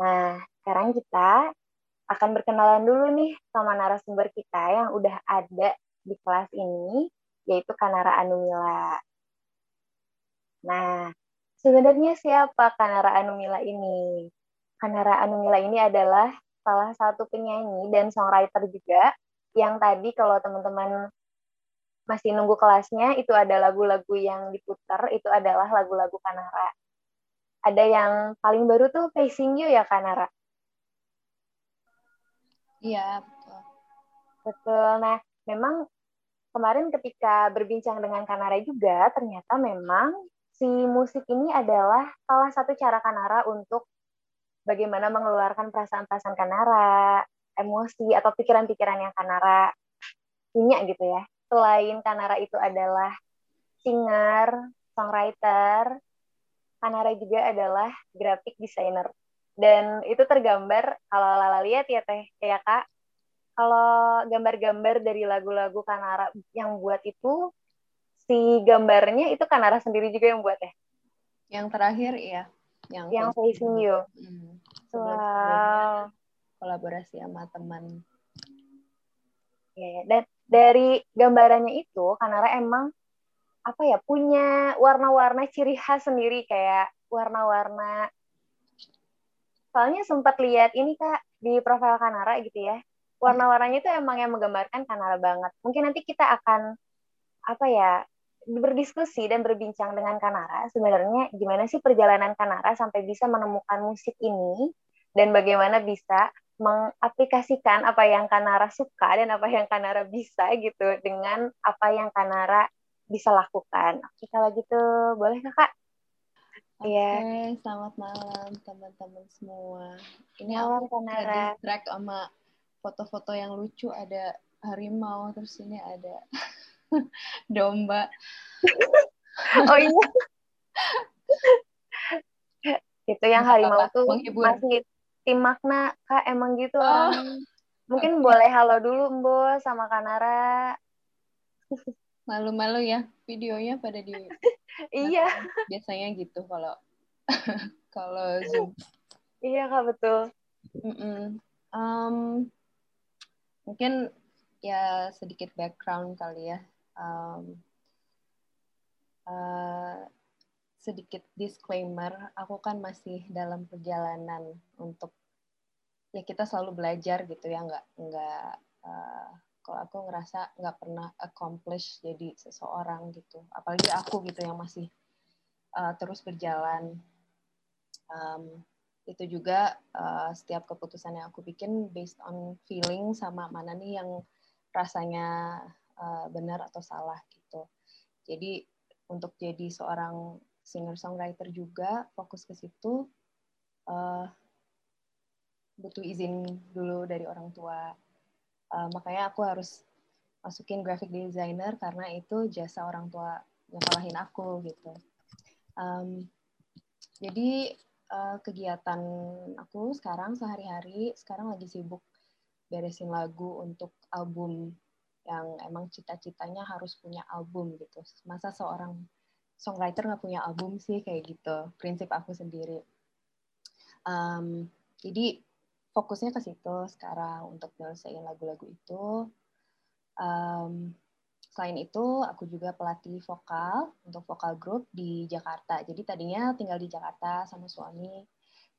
Nah, sekarang kita akan berkenalan dulu nih sama narasumber kita yang udah ada di kelas ini, yaitu Kanara Anumila. Nah, sebenarnya siapa Kanara Anumila ini? Kanara Anumila ini adalah salah satu penyanyi dan songwriter juga yang tadi kalau teman-teman masih nunggu kelasnya itu ada lagu-lagu yang diputar itu adalah lagu-lagu Kanara. Ada yang paling baru tuh Facing You ya Kanara. Iya, betul. Betul. Nah, memang kemarin ketika berbincang dengan Kanara juga, ternyata memang si musik ini adalah salah satu cara Kanara untuk bagaimana mengeluarkan perasaan-perasaan Kanara, emosi atau pikiran-pikiran yang Kanara punya gitu ya. Selain Kanara itu adalah singer, songwriter, Kanara juga adalah graphic designer. Dan itu tergambar kalau Lala lihat ya teh. Ya kak. Kalau gambar-gambar dari lagu-lagu Kanara yang buat itu si gambarnya itu Kanara sendiri juga yang buat ya yang terakhir ya yang yang facing you. Hmm. wow kolaborasi sama teman. Ya, ya dan dari gambarannya itu Kanara emang apa ya punya warna-warna ciri khas sendiri kayak warna-warna. Soalnya sempat lihat ini kak di profil Kanara gitu ya. Warna-warnanya itu emang yang menggambarkan Kanara banget. Mungkin nanti kita akan apa ya berdiskusi dan berbincang dengan Kanara sebenarnya gimana sih perjalanan Kanara sampai bisa menemukan musik ini dan bagaimana bisa mengaplikasikan apa yang Kanara suka dan apa yang Kanara bisa gitu dengan apa yang Kanara bisa lakukan. Oke, kalau gitu boleh kakak? Oke, okay, yeah. selamat malam teman-teman semua. Ini malam, aku distract sama foto-foto yang lucu ada harimau terus ini ada domba. oh iya. itu yang harimau tuh Menghibur. masih tim makna kak emang gitu oh. Mungkin okay. boleh halo dulu Mbo sama Kanara. Malu-malu ya videonya pada di iya. biasanya gitu kalau kalau Zoom. Iya kak betul. Mm -mm. Um, mungkin ya sedikit background kali ya. Um, uh, sedikit disclaimer, aku kan masih dalam perjalanan untuk ya kita selalu belajar gitu ya, nggak nggak uh, kalau aku ngerasa nggak pernah accomplish jadi seseorang gitu. Apalagi aku gitu yang masih uh, terus berjalan. Um, itu juga uh, setiap keputusan yang aku bikin based on feeling sama mana nih yang rasanya uh, benar atau salah gitu. Jadi untuk jadi seorang singer songwriter juga fokus ke situ uh, butuh izin dulu dari orang tua uh, makanya aku harus masukin graphic designer karena itu jasa orang tua nyekolahin aku gitu. Um, jadi uh, kegiatan aku sekarang sehari-hari sekarang lagi sibuk beresin lagu untuk album yang emang cita-citanya harus punya album gitu. Masa seorang songwriter nggak punya album sih kayak gitu prinsip aku sendiri. Um, jadi fokusnya ke situ sekarang untuk nyelesain lagu-lagu itu. Um, selain itu, aku juga pelatih vokal untuk vokal grup di Jakarta. Jadi tadinya tinggal di Jakarta sama suami.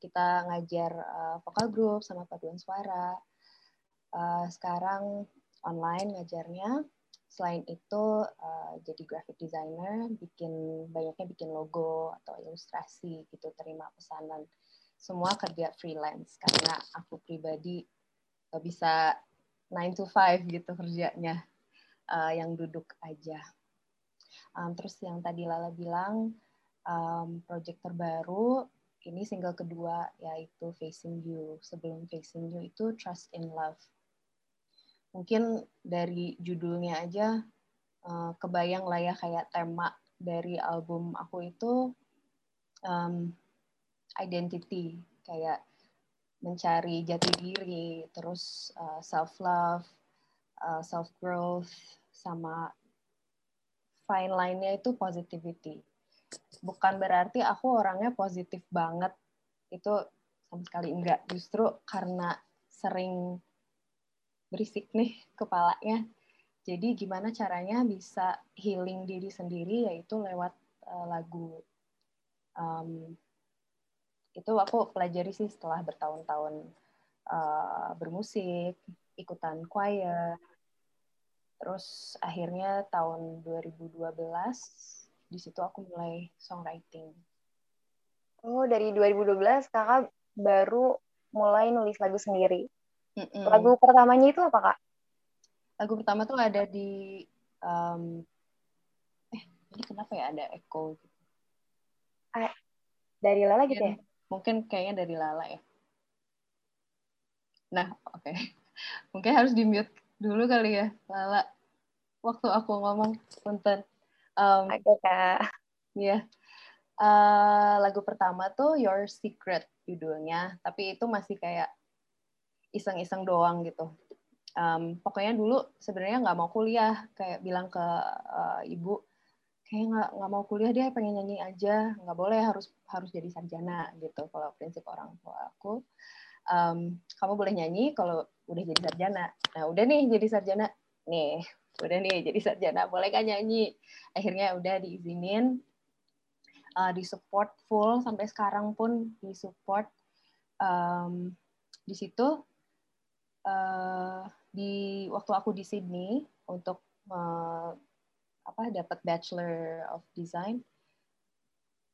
Kita ngajar uh, vokal grup sama paduan suara. Uh, sekarang online ngajarnya. Selain itu uh, jadi graphic designer, bikin banyaknya bikin logo atau ilustrasi gitu, terima pesanan semua kerja freelance karena aku pribadi gak bisa 9 to 5 gitu kerjanya uh, yang duduk aja. Um, terus yang tadi Lala bilang um, project terbaru ini single kedua yaitu Facing You. Sebelum Facing You itu Trust in Love. Mungkin dari judulnya aja uh, kebayang lah ya kayak tema dari album aku itu um, identity kayak mencari jati diri terus uh, self love uh, self growth sama fine line-nya itu positivity bukan berarti aku orangnya positif banget itu sama sekali enggak. Justru karena sering berisik nih kepalanya. Jadi gimana caranya bisa healing diri sendiri yaitu lewat uh, lagu. Um, itu aku pelajari sih setelah bertahun-tahun uh, bermusik, ikutan choir. Terus akhirnya tahun 2012 di situ aku mulai songwriting. Oh, dari 2012 kakak baru mulai nulis lagu sendiri. Mm -mm. Lagu pertamanya itu apa kak? Lagu pertama tuh ada di um, eh ini kenapa ya ada echo gitu? Ah, dari Lala gitu ya? Mungkin kayaknya dari Lala ya. Nah, oke. Okay. Mungkin harus di-mute dulu kali ya, Lala. Waktu aku ngomong, punten. Um, oke, Kak. Iya. Yeah. Uh, lagu pertama tuh Your Secret judulnya, tapi itu masih kayak iseng-iseng doang gitu. Um, pokoknya dulu sebenarnya nggak mau kuliah, kayak bilang ke uh, ibu, kayak nggak nggak mau kuliah dia pengen nyanyi aja, nggak boleh harus harus jadi sarjana gitu. Kalau prinsip orang tua aku, um, kamu boleh nyanyi kalau udah jadi sarjana. Nah udah nih jadi sarjana, nih udah nih jadi sarjana, boleh kan nyanyi? Akhirnya udah diizinin, uh, disupport full sampai sekarang pun disupport um, di situ uh, di waktu aku di Sydney untuk uh, apa dapat Bachelor of Design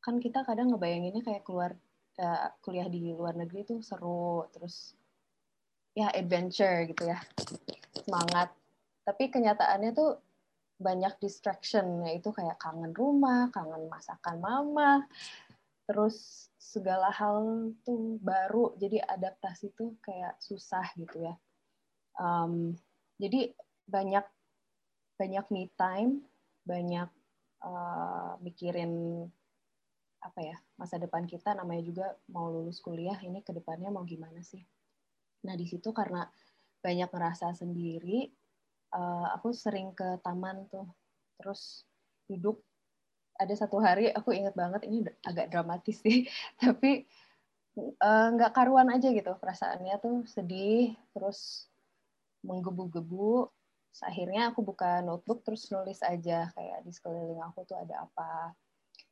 kan kita kadang ngebayanginnya kayak keluar uh, kuliah di luar negeri tuh seru terus ya adventure gitu ya semangat. Tapi kenyataannya tuh banyak distraction yaitu kayak kangen rumah kangen masakan mama terus segala hal tuh baru jadi adaptasi tuh kayak susah gitu ya. Um, jadi banyak banyak me time banyak uh, mikirin apa ya masa depan kita namanya juga mau lulus kuliah ini ke depannya mau gimana sih? Nah di situ karena banyak ngerasa sendiri uh, aku sering ke taman tuh terus duduk. Ada satu hari aku inget banget ini agak dramatis sih tapi uh, nggak karuan aja gitu perasaannya tuh sedih terus menggebu-gebu akhirnya aku buka notebook terus nulis aja kayak di sekeliling aku tuh ada apa.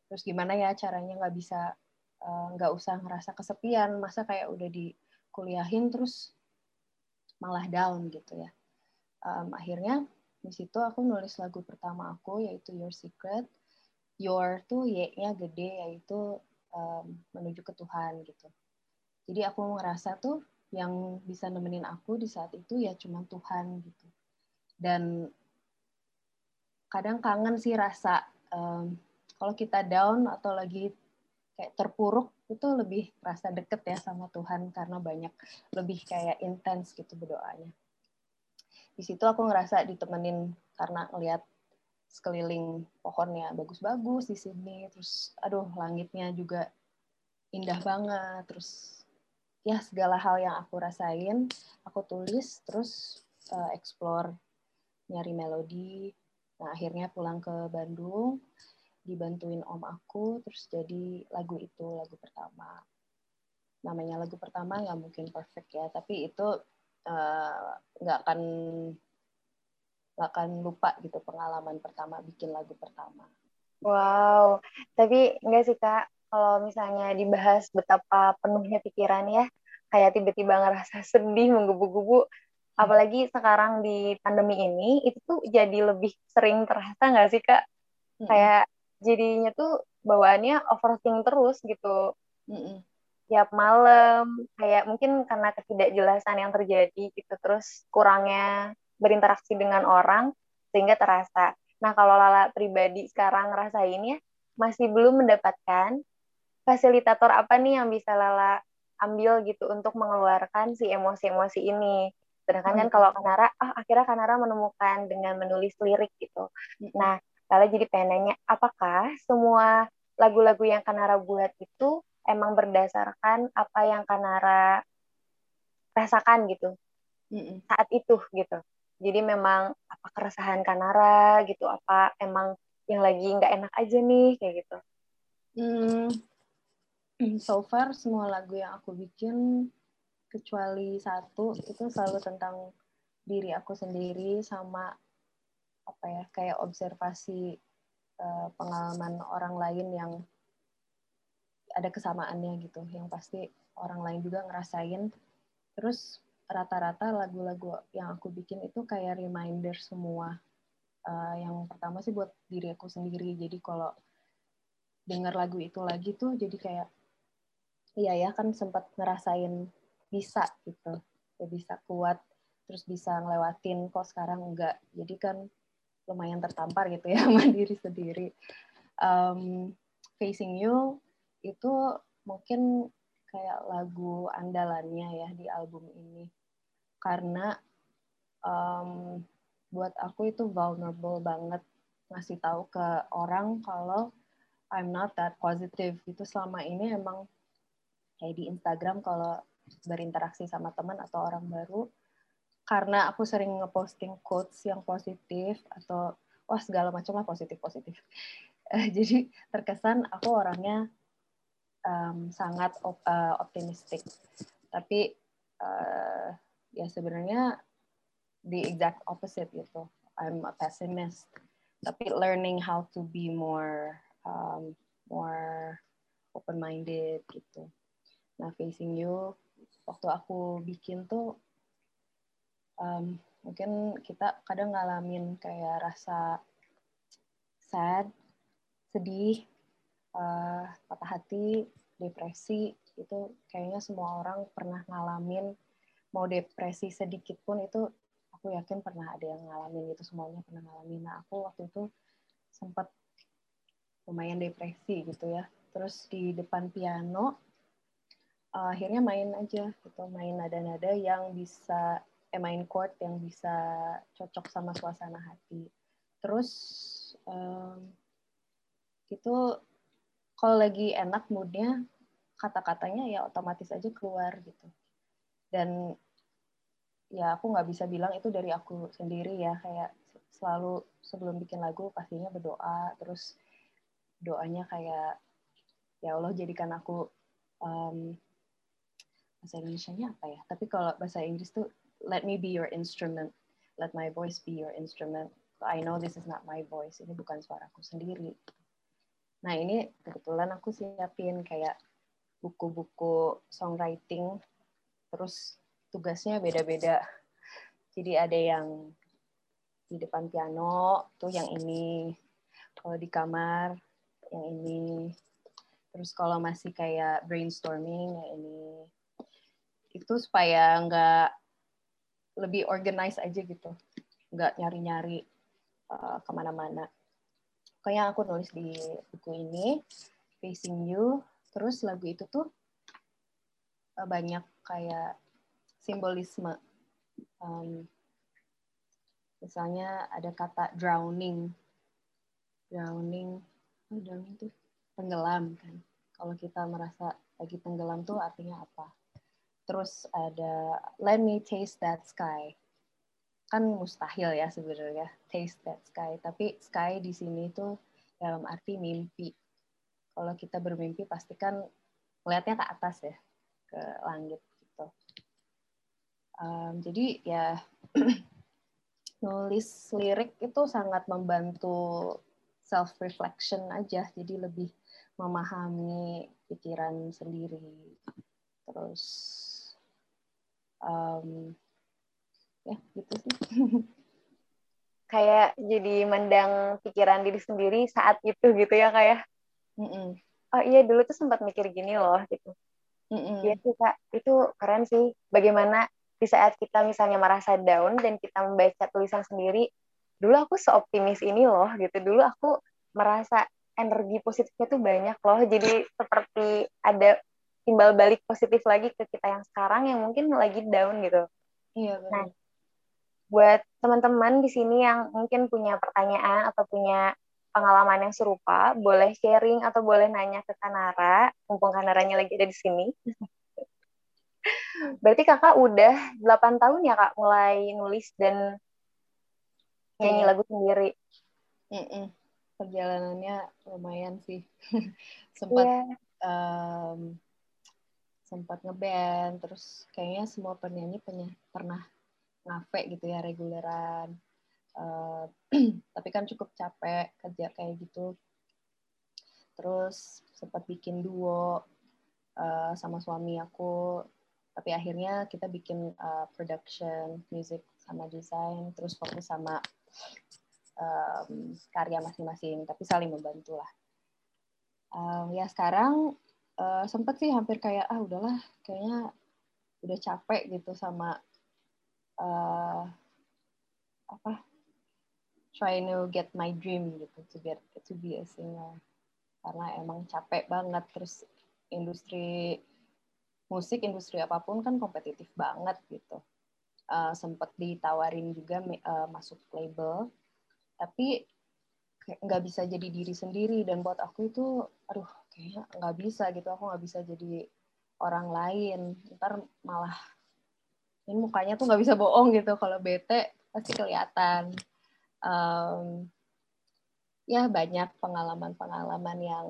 Terus gimana ya caranya nggak bisa eh, nggak uh, usah ngerasa kesepian. Masa kayak udah dikuliahin terus malah down gitu ya. Um, akhirnya di situ aku nulis lagu pertama aku yaitu Your Secret. Your tuh y-nya gede yaitu um, menuju ke Tuhan gitu. Jadi aku ngerasa tuh yang bisa nemenin aku di saat itu ya cuma Tuhan gitu dan kadang kangen sih rasa um, kalau kita down atau lagi kayak terpuruk itu lebih rasa deket ya sama Tuhan karena banyak lebih kayak intens gitu berdoanya. Di situ aku ngerasa ditemenin karena ngelihat sekeliling pohonnya bagus-bagus di sini terus aduh langitnya juga indah banget terus ya segala hal yang aku rasain aku tulis terus uh, explore nyari melodi. Nah akhirnya pulang ke Bandung dibantuin om aku terus jadi lagu itu lagu pertama. Namanya lagu pertama nggak mungkin perfect ya tapi itu uh, nggak akan nggak akan lupa gitu pengalaman pertama bikin lagu pertama. Wow. Tapi enggak sih kak kalau misalnya dibahas betapa penuhnya pikiran ya, kayak tiba-tiba ngerasa sedih, menggebu-gebu. Apalagi sekarang di pandemi ini, itu tuh jadi lebih sering terasa nggak sih Kak? Hmm. Kayak jadinya tuh bawaannya overthinking terus gitu. Hmm. Tiap malam, kayak mungkin karena ketidakjelasan yang terjadi gitu, terus kurangnya berinteraksi dengan orang, sehingga terasa. Nah, kalau Lala pribadi sekarang ngerasain ya, masih belum mendapatkan fasilitator apa nih yang bisa Lala ambil gitu untuk mengeluarkan si emosi-emosi ini. Sedangkan kan hmm. kalau Kanara, ah akhirnya Kanara menemukan dengan menulis lirik gitu. Hmm. Nah, Lala jadi pengen nanya, apakah semua lagu-lagu yang Kanara buat itu emang berdasarkan apa yang Kanara rasakan gitu hmm. saat itu gitu. Jadi memang apa keresahan Kanara gitu, apa emang yang lagi nggak enak aja nih kayak gitu. Hmm, so far semua lagu yang aku bikin kecuali satu itu selalu tentang diri aku sendiri sama apa ya kayak observasi uh, pengalaman orang lain yang ada kesamaannya gitu. Yang pasti orang lain juga ngerasain. Terus rata-rata lagu-lagu yang aku bikin itu kayak reminder semua uh, yang pertama sih buat diri aku sendiri. Jadi kalau dengar lagu itu lagi tuh jadi kayak iya ya kan sempat ngerasain bisa gitu. Ya bisa kuat terus bisa ngelewatin kok sekarang enggak. Jadi kan lumayan tertampar gitu ya sama diri sendiri. Um, facing you itu mungkin kayak lagu andalannya ya di album ini. Karena um, buat aku itu vulnerable banget. Ngasih tahu ke orang kalau I'm not that positive. Itu selama ini emang kayak di Instagram kalau berinteraksi sama teman atau orang baru. Karena aku sering ngeposting quotes yang positif atau wah segala macam lah positif positif. Jadi terkesan aku orangnya um, sangat op, uh, optimistik. Tapi uh, ya sebenarnya the exact opposite gitu. I'm a pessimist. Tapi learning how to be more um, more open minded gitu. Nah facing you waktu aku bikin tuh um, mungkin kita kadang ngalamin kayak rasa sad sedih uh, patah hati depresi. Itu kayaknya semua orang pernah ngalamin. Mau depresi sedikit pun itu aku yakin pernah ada yang ngalamin itu semuanya pernah ngalamin. Nah aku waktu itu sempat lumayan depresi gitu ya. Terus di depan piano uh, akhirnya main aja gitu main nada-nada yang bisa eh, main chord yang bisa cocok sama suasana hati. Terus um, itu kalau lagi enak moodnya kata-katanya ya otomatis aja keluar gitu. Dan ya aku nggak bisa bilang itu dari aku sendiri ya kayak selalu sebelum bikin lagu pastinya berdoa terus doanya kayak ya Allah jadikan aku um, bahasa Indonesia-nya apa ya? Tapi kalau bahasa Inggris tuh let me be your instrument, let my voice be your instrument. I know this is not my voice, ini bukan suaraku sendiri. Nah ini kebetulan aku siapin kayak buku-buku songwriting, terus tugasnya beda-beda. Jadi ada yang di depan piano, tuh yang ini. Kalau di kamar, yang ini. Terus kalau masih kayak brainstorming, yang ini itu supaya nggak lebih organize aja gitu. Nggak nyari-nyari uh, ke mana-mana. Kayak aku nulis di buku ini facing you. Terus lagu itu tuh uh, banyak kayak simbolisme. Um, misalnya ada kata drowning. Drowning oh, drowning tuh tenggelam kan. Kalau kita merasa lagi tenggelam tuh artinya apa terus ada let me taste that sky. Kan mustahil ya sebenarnya taste that sky. Tapi sky di sini tuh dalam arti mimpi. Kalau kita bermimpi pasti kan melihatnya ke atas ya ke langit gitu. Um, jadi ya nulis lirik itu sangat membantu self reflection aja. Jadi lebih memahami pikiran sendiri. Terus um, ya gitu sih. Kayak jadi mendang pikiran diri sendiri saat itu gitu ya kayak mm -mm. oh iya dulu tuh sempat mikir gini loh gitu. Iya sih kak itu keren sih. Bagaimana di saat kita misalnya merasa down dan kita membaca tulisan sendiri dulu aku seoptimis ini loh gitu. Dulu aku merasa energi positifnya tuh banyak loh. Jadi seperti ada timbal balik positif lagi ke kita yang sekarang yang mungkin lagi down gitu. Iya benar. Nah, buat teman-teman di sini yang mungkin punya pertanyaan atau punya pengalaman yang serupa, boleh sharing atau boleh nanya ke Kanara, mumpung Kanaranya lagi ada di sini. Berarti kakak udah 8 tahun ya kak mulai nulis dan nyanyi yeah. lagu sendiri. Mm -mm. Perjalanannya lumayan sih. Sempat yeah um, sempat ngeband terus kayaknya semua penyanyi punya pernah ngafe gitu ya reguleran. Uh, tapi kan cukup capek kerja kayak gitu. Terus sempat bikin duo uh, sama suami aku. Tapi akhirnya kita bikin uh, production music sama desain terus fokus sama um, karya masing-masing tapi saling membantu lah. Um, ya sekarang uh, sempet sih hampir kayak ah udahlah kayaknya udah capek gitu sama uh, apa trying to get my dream gitu to get to be a singer. Karena emang capek banget terus industri musik industri apa pun kan kompetitif banget gitu. Uh, sempet ditawarin juga uh, masuk label. Tapi nggak bisa jadi diri sendiri. Dan buat aku itu aduh kayaknya nggak bisa gitu. Aku nggak bisa jadi orang lain. Ntar malah ini mukanya tuh nggak bisa bohong gitu. Kalau bete pasti kelihatan. Um, ya banyak pengalaman-pengalaman yang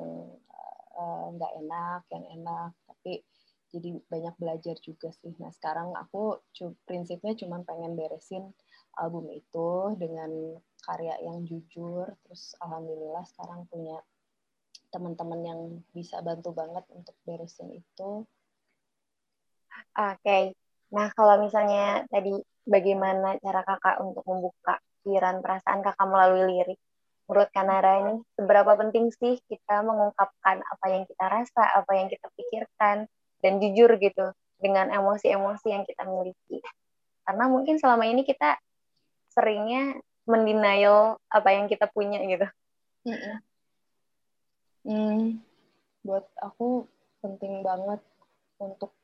eh, nggak uh, enak yang enak. Tapi jadi banyak belajar juga sih. Nah sekarang aku prinsipnya cuma pengen beresin album itu dengan karya yang jujur terus alhamdulillah sekarang punya teman-teman yang bisa bantu banget untuk beresin itu. Oke, okay. nah kalau misalnya tadi bagaimana cara kakak untuk membuka pikiran perasaan kakak melalui lirik? Menurut Kanara ini seberapa penting sih kita mengungkapkan apa yang kita rasa, apa yang kita pikirkan, dan jujur gitu dengan emosi-emosi yang kita miliki. Karena mungkin selama ini kita seringnya mendenial apa yang kita punya gitu. Mm -mm. Hmm, buat aku penting banget untuk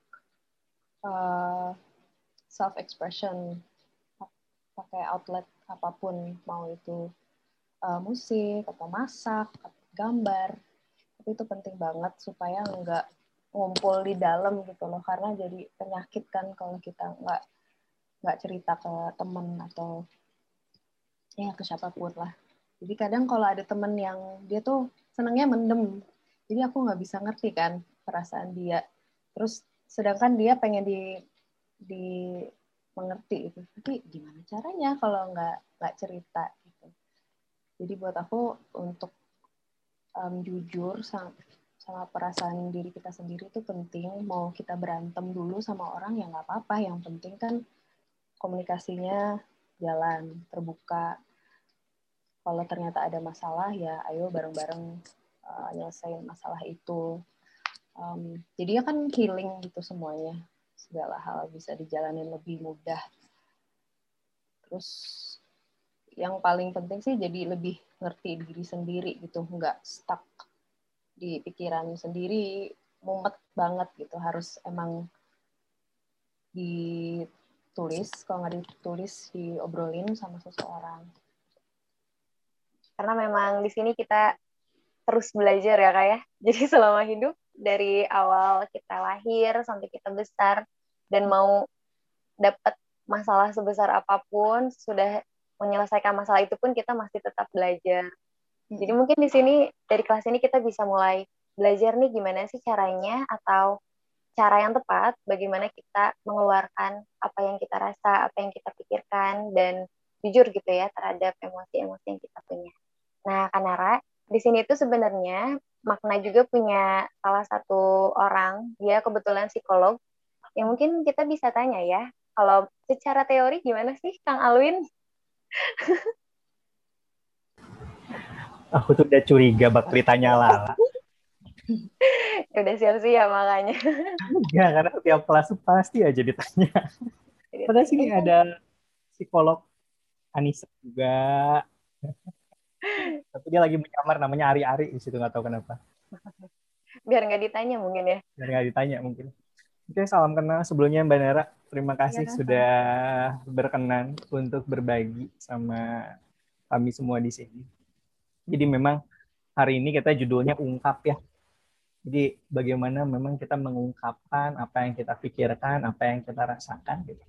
uh, self expression pakai outlet apa pun mau itu uh, musik atau masak atau gambar tapi itu penting banget supaya nggak ngumpul di dalam gitu loh karena jadi penyakit kan kalau kita nggak nggak cerita ke temen atau ya ke siapa pun lah. Jadi kadang kalau ada temen yang dia tuh senangnya mendem. Jadi aku nggak bisa ngerti kan perasaan dia. Terus sedangkan dia pengen di di mengerti itu tapi gimana caranya kalau nggak nggak cerita gitu. Jadi buat aku untuk um, jujur sama, sama perasaan diri kita sendiri itu penting. Mau kita berantem dulu sama orang ya nggak apa-apa. Yang penting kan komunikasinya jalan terbuka. Kalau ternyata ada masalah ya ayo bareng-bareng uh, nyelesain masalah itu. Um, jadi ya kan healing gitu semuanya. Segala hal bisa dijalanin lebih mudah. Terus yang paling penting sih jadi lebih ngerti diri sendiri gitu. Nggak stuck di pikiran sendiri. Mumet banget gitu. Harus emang ditulis kalau nggak ditulis diobrolin sama seseorang. Karena memang di sini kita terus belajar ya kak ya. Jadi selama hidup dari awal kita lahir sampai kita besar dan mau dapat masalah sebesar apa pun sudah menyelesaikan masalah itu pun kita masih tetap belajar. Jadi mungkin di sini dari kelas ini kita bisa mulai belajar nih gimana sih caranya atau cara yang tepat bagaimana kita mengeluarkan apa yang kita rasa, apa yang kita pikirkan dan jujur gitu ya terhadap emosi-emosi yang kita punya. Nah, Kanara, di sini itu sebenarnya makna juga punya salah satu orang, dia kebetulan psikolog, yang mungkin kita bisa tanya ya, kalau secara teori gimana sih Kang Alwin? Aku tuh udah curiga bakal ditanya Lala. Ya udah siap-siap makanya. Enggak, karena setiap kelas pasti aja ditanya. Padahal sini ada psikolog Anissa juga. Tapi dia lagi menyamar namanya Ari-Ari di situ nggak tahu kenapa. Biar nggak ditanya mungkin ya. Biar nggak ditanya mungkin. Oke, salam kenal sebelumnya Mbak Nara. Terima kasih ya, sudah berkenan untuk berbagi sama kami semua di sini. Jadi memang hari ini kita judulnya ungkap ya. Jadi bagaimana memang kita mengungkapkan apa yang kita pikirkan, apa yang kita rasakan gitu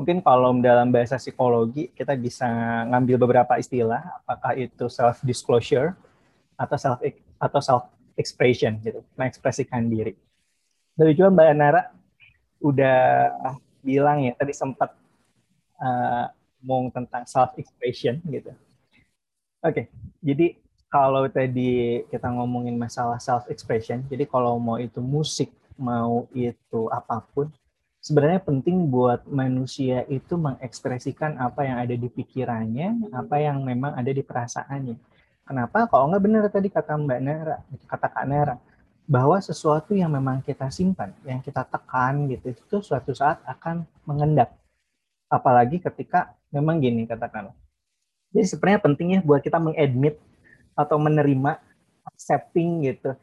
mungkin kalau dalam bahasa psikologi kita bisa ngambil beberapa istilah apakah itu self disclosure atau self atau self expression gitu, mengekspresikan diri. Dari juga Mbak Nara udah bilang ya tadi sempat uh, ngomong tentang self expression gitu. Oke, okay, jadi kalau tadi kita ngomongin masalah self expression, jadi kalau mau itu musik, mau itu apa pun, sebenarnya penting buat manusia itu mengekspresikan apa yang ada di pikirannya, apa yang memang ada di perasaannya. Kenapa? Kalau nggak benar tadi kata Mbak Nara, kata Kak Nara, bahwa sesuatu yang memang kita simpan, yang kita tekan gitu, itu suatu saat akan mengendap. Apalagi ketika memang gini katakan. Jadi sebenarnya pentingnya buat kita mengadmit atau menerima, accepting gitu,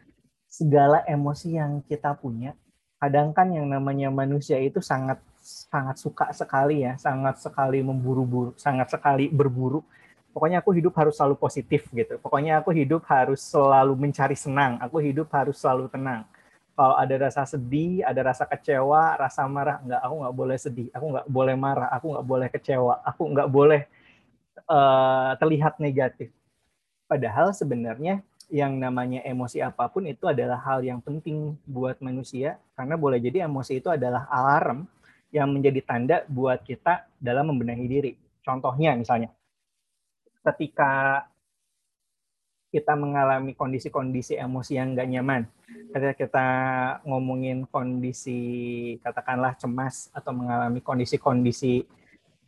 segala emosi yang kita punya kadang kan yang namanya manusia itu sangat sangat suka sekali ya, sangat sekali memburu-buru, sangat sekali berburu. Pokoknya aku hidup harus selalu positif gitu. Pokoknya aku hidup harus selalu mencari senang. Aku hidup harus selalu tenang. Kalau ada rasa sedih, ada rasa kecewa, rasa marah, enggak, aku nggak boleh sedih, aku nggak boleh marah, aku nggak boleh kecewa, aku nggak boleh uh, terlihat negatif. Padahal sebenarnya yang namanya emosi apa pun itu adalah hal yang penting buat manusia karena boleh jadi emosi itu adalah alarm yang menjadi tanda buat kita dalam membenahi diri. Contohnya misalnya ketika kita mengalami kondisi-kondisi emosi yang nggak nyaman, ketika kita ngomongin kondisi katakanlah cemas atau mengalami kondisi-kondisi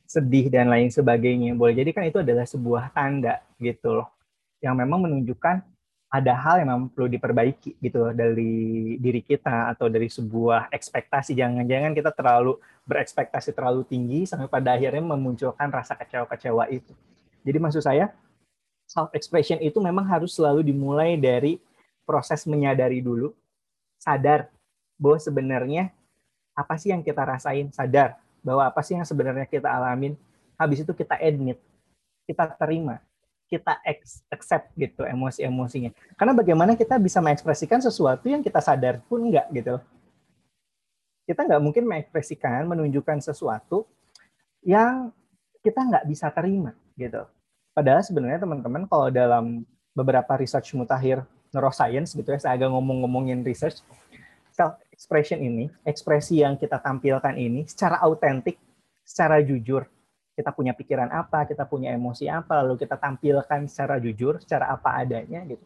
sedih dan lain sebagainya, boleh jadi kan itu adalah sebuah tanda gitu loh, yang memang menunjukkan ada hal yang memang perlu diperbaiki gitu dari diri kita atau dari sebuah ekspektasi. Jangan-jangan kita terlalu berekspektasi terlalu tinggi sampai pada akhirnya memunculkan rasa kecewa-kecewa itu. Jadi maksud saya self expression itu memang harus selalu dimulai dari proses menyadari dulu, sadar bahwa sebenarnya apa sih yang kita rasain, sadar bahwa apa sih yang sebenarnya kita alamin, habis itu kita admit, kita terima, kita accept gitu emosi-emosinya. Karena bagaimana kita bisa mengekspresikan sesuatu yang kita sadar pun enggak gitu. Kita nggak mungkin mengekspresikan, menunjukkan sesuatu yang kita nggak bisa terima gitu. Padahal sebenarnya teman-teman kalau dalam beberapa research mutakhir neuroscience gitu ya, saya agak ngomong-ngomongin research, self expression ini, ekspresi yang kita tampilkan ini secara autentik, secara jujur, kita punya pikiran apa, kita punya emosi apa, lalu kita tampilkan secara jujur, secara apa adanya gitu.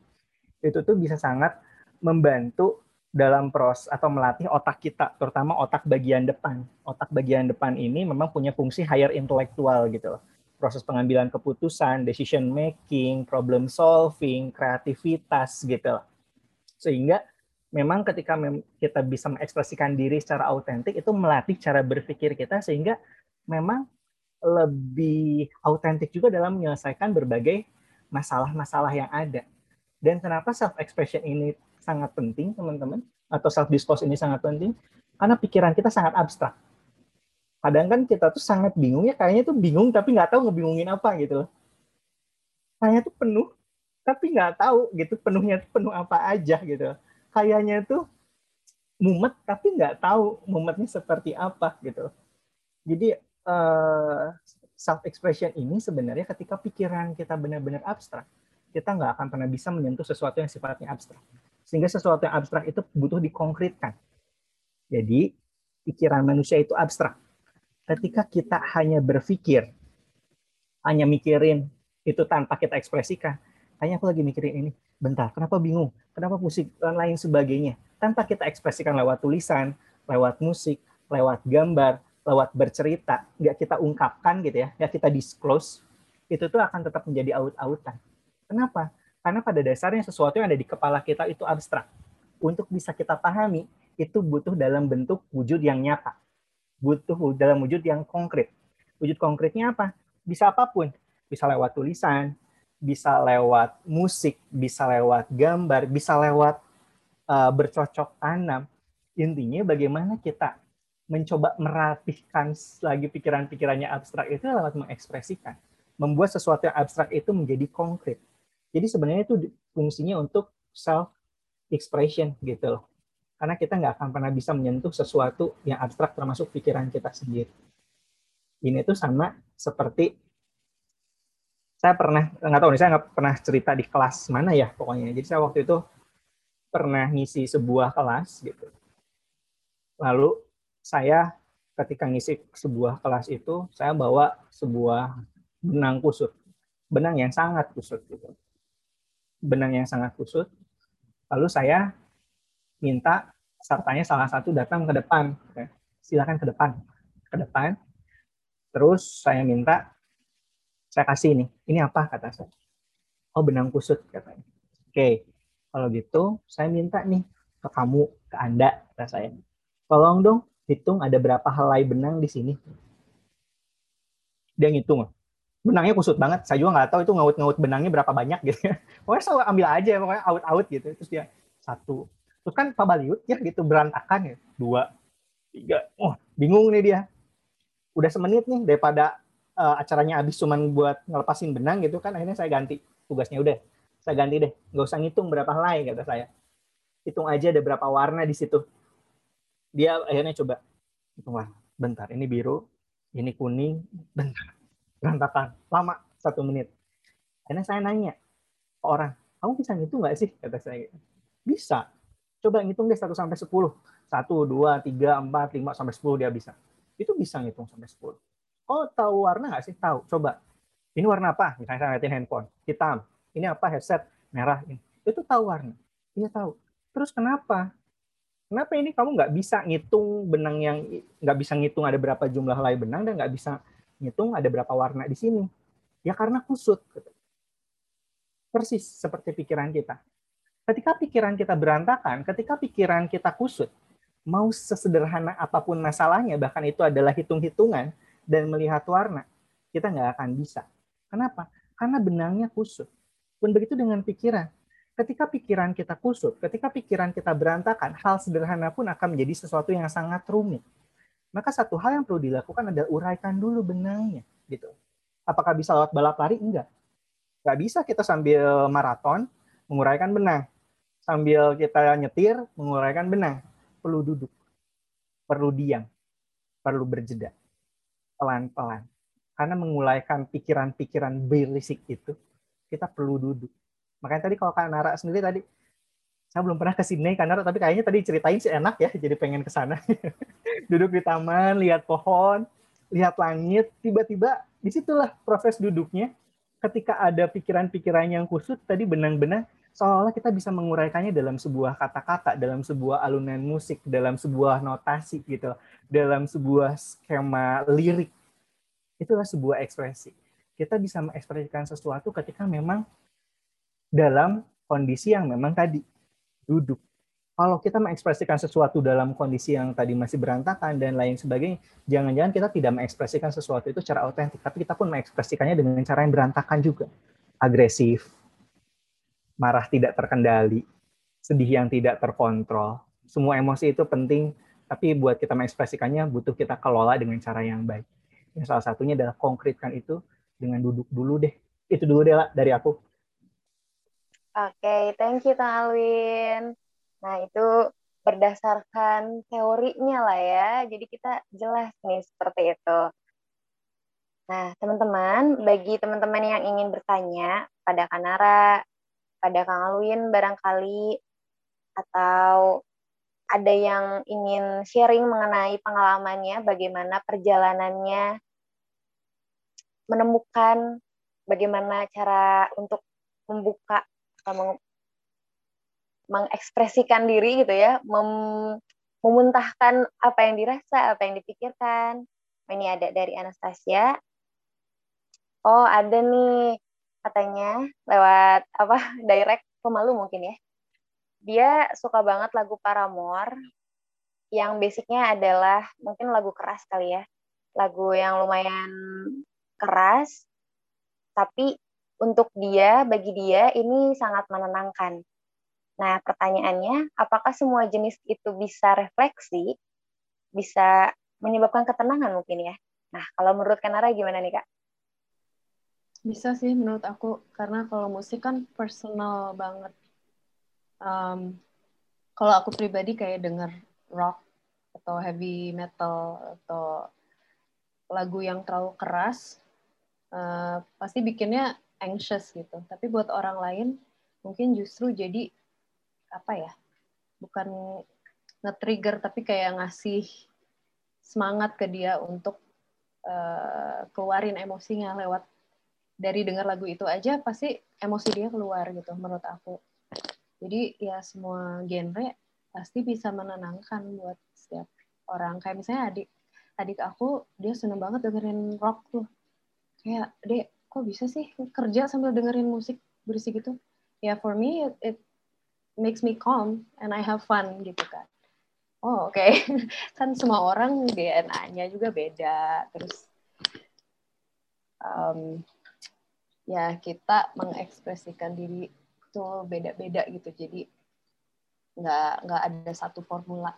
Itu tuh bisa sangat membantu dalam proses atau melatih otak kita, terutama otak bagian depan. Otak bagian depan ini memang punya fungsi higher intelektual gitu Proses pengambilan keputusan, decision making, problem solving, kreativitas gitu Sehingga memang ketika kita bisa mengekspresikan diri secara autentik itu melatih cara berpikir kita sehingga memang lebih autentik juga dalam menyelesaikan berbagai masalah-masalah yang ada. Dan kenapa self expression ini sangat penting, teman-teman? Atau self discourse ini sangat penting? Karena pikiran kita sangat abstrak. Kadang kan kita tuh sangat bingung ya, kayaknya tuh bingung tapi nggak tahu ngebingungin apa gitu loh. Kayaknya tuh penuh, tapi nggak tahu gitu penuhnya tuh penuh apa aja gitu. Kayaknya tuh mumet tapi nggak tahu mumetnya seperti apa gitu. Jadi eh, self expression ini sebenarnya ketika pikiran kita benar-benar abstrak, kita nggak akan pernah bisa menyentuh sesuatu yang sifatnya abstrak. Sehingga sesuatu yang abstrak itu butuh dikonkretkan. Jadi pikiran manusia itu abstrak. Ketika kita hanya berpikir, hanya mikirin itu tanpa kita ekspresikan, hanya aku lagi mikirin ini, bentar, kenapa bingung, kenapa pusing, dan lain sebagainya. Tanpa kita ekspresikan lewat tulisan, lewat musik, lewat gambar, lewat bercerita, nggak kita ungkapkan gitu ya, ya kita disclose, itu tuh akan tetap menjadi aut-autan. Kenapa? Karena pada dasarnya sesuatu yang ada di kepala kita itu abstrak. Untuk bisa kita pahami, itu butuh dalam bentuk wujud yang nyata. Butuh dalam wujud yang konkret. Wujud konkretnya apa? Bisa apa pun. Bisa lewat tulisan, bisa lewat musik, bisa lewat gambar, bisa lewat uh, bercocok tanam. Intinya bagaimana kita mencoba merapihkan lagi pikiran-pikirannya abstrak itu lewat mengekspresikan. Membuat sesuatu yang abstrak itu menjadi konkret. Jadi sebenarnya itu fungsinya untuk self expression gitu loh. Karena kita nggak akan pernah bisa menyentuh sesuatu yang abstrak termasuk pikiran kita sendiri. Ini tuh sama seperti saya pernah nggak tahu nih saya nggak pernah cerita di kelas mana ya pokoknya. Jadi saya waktu itu pernah ngisi sebuah kelas gitu. Lalu saya ketika ngisi sebuah kelas itu saya bawa sebuah benang kusut. Benang yang sangat kusut gitu. Benang yang sangat kusut. Lalu saya minta sertanya salah satu datang ke depan. Silakan ke depan. Ke depan. Terus saya minta saya kasih ini. Ini apa kata saya? Oh, benang kusut katanya. Oke, kalau gitu, saya minta nih ke kamu, ke Anda, kata saya. Tolong dong hitung ada berapa helai benang di sini. Dia ngitung. Benangnya kusut banget. Saya juga nggak tahu itu ngaut-ngaut benangnya berapa banyak gitu. Pokoknya saya ambil aja, pokoknya out-out gitu. Terus dia satu. Terus kan Pak Baliut ya gitu berantakan ya. Dua, tiga. Oh, bingung nih dia. Udah semenit nih daripada uh, acaranya habis cuman buat ngelepasin benang gitu kan akhirnya saya ganti tugasnya udah saya ganti deh nggak usah ngitung berapa helai kata saya hitung aja ada berapa warna di situ dia akhirnya coba hitung warna bentar ini biru ini kuning bentar berantakan lama satu menit. Akhirnya saya nanya ke orang kamu bisa ngitung nggak sih? kata saya bisa. Coba ngitung deh satu sampai sepuluh. Satu dua tiga empat lima sampai sepuluh dia bisa. Itu bisa ngitung sampai sepuluh. Oh tahu warna nggak sih? Tahu coba. Ini warna apa? Misalnya saya ngeliatin handphone hitam. Ini apa? Headset merah ini. Itu tahu warna. Ini tahu. Terus kenapa kenapa ini kamu nggak bisa ngitung benang yang nggak bisa ngitung ada berapa jumlah helai benang dan nggak bisa ngitung ada berapa warna di sini? Ya karena kusut persis seperti pikiran kita. Ketika pikiran kita berantakan ketika pikiran kita kusut mau sesederhana apa pun masalahnya bahkan itu adalah hitung-hitungan dan melihat warna kita nggak akan bisa. Kenapa? Karena benangnya kusut. Pun begitu dengan pikiran. Ketika pikiran kita kusut, ketika pikiran kita berantakan, hal sederhana pun akan menjadi sesuatu yang sangat rumit. Maka satu hal yang perlu dilakukan adalah uraikan dulu benangnya. gitu. Apakah bisa lewat balap lari? Enggak. Enggak bisa kita sambil maraton menguraikan benang. Sambil kita nyetir menguraikan benang. Perlu duduk. Perlu diam. Perlu berjeda. Pelan-pelan. Karena mengulaikan pikiran-pikiran berisik itu kita perlu duduk. Makanya tadi kalau Kak Nara sendiri tadi, saya belum pernah ke Sydney, Nara, tapi kayaknya tadi ceritain sih enak ya, jadi pengen ke sana. duduk di taman, lihat pohon, lihat langit, tiba-tiba di situlah proses duduknya. Ketika ada pikiran-pikiran yang kusut, tadi benang-benang, seolah-olah kita bisa menguraikannya dalam sebuah kata-kata, dalam sebuah alunan musik, dalam sebuah notasi gitu, dalam sebuah skema lirik. Itulah sebuah ekspresi kita bisa mengekspresikan sesuatu ketika memang dalam kondisi yang memang tadi duduk. Kalau kita mengekspresikan sesuatu dalam kondisi yang tadi masih berantakan dan lain sebagainya, jangan-jangan kita tidak mengekspresikan sesuatu itu secara otentik, tapi kita pun mengekspresikannya dengan cara yang berantakan juga. Agresif, marah tidak terkendali, sedih yang tidak terkontrol. Semua emosi itu penting, tapi buat kita mengekspresikannya butuh kita kelola dengan cara yang baik. Yang salah satunya adalah konkretkan itu dengan duduk dulu deh. Itu dulu deh lah dari aku. Oke, okay, thank you Kang Alwin. Nah, itu berdasarkan teorinya lah ya. Jadi kita jelas nih seperti itu. Nah, teman-teman, bagi teman-teman yang ingin bertanya pada Kanara, pada Kang Alwin barangkali, atau ada yang ingin sharing mengenai pengalamannya, bagaimana perjalanannya menemukan bagaimana cara untuk membuka meng, mengekspresikan diri gitu ya, mem, memuntahkan apa yang dirasa, apa yang dipikirkan. Ini ada dari Anastasia. Oh, ada nih katanya lewat apa direct pemalu mungkin ya. Dia suka banget lagu Paramore yang basicnya adalah mungkin lagu keras kali ya. Lagu yang lumayan keras, tapi untuk dia, bagi dia ini sangat menenangkan. Nah, pertanyaannya, apakah semua jenis itu bisa refleksi, bisa menyebabkan ketenangan mungkin ya? Nah, kalau menurut Kanara gimana nih, Kak? Bisa sih menurut aku, karena kalau musik kan personal banget. Um, kalau aku pribadi kayak denger rock atau heavy metal atau lagu yang terlalu keras, uh, pasti bikinnya anxious gitu. Tapi buat orang lain mungkin justru jadi apa ya bukan nge-trigger tapi kayak ngasih semangat ke dia untuk uh, keluarin emosinya lewat dari dengar lagu itu aja pasti emosi dia keluar gitu menurut aku. Jadi ya semua genre pasti bisa menenangkan buat setiap orang. Kayak misalnya adik adik aku dia seneng banget dengerin rock tuh. Kayak dek kok bisa sih kerja sambil dengerin musik berisik gitu? Ya yeah, for me it, it makes me calm and I have fun gitu kan. Oh oke. Okay. kan semua orang DNA-nya juga beda. Terus um, ya kita mengekspresikan diri itu beda-beda gitu. Jadi nggak nggak ada satu formula.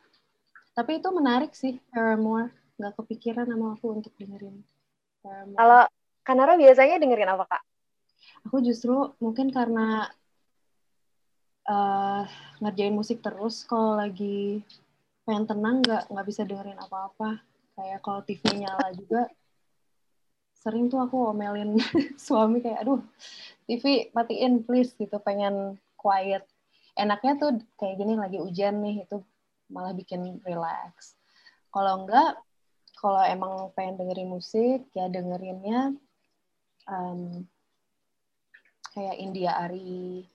Tapi itu menarik sih Paramore. Nggak kepikiran sama aku untuk dengerin Paramore. kalau Kanara biasanya dengerin apa kak? Aku justru mungkin karena uh, ngerjain musik terus kalau lagi pengen tenang nggak nggak bisa dengerin apa-apa. Kayak kalau TV nyala juga sering tuh aku omelin suami kayak aduh TV matiin please gitu pengen quiet. Enaknya tuh kayak gini lagi hujan nih itu malah bikin relax. Kalau enggak kalau emang pengen dengerin musik ya dengerinnya um, kayak India Ari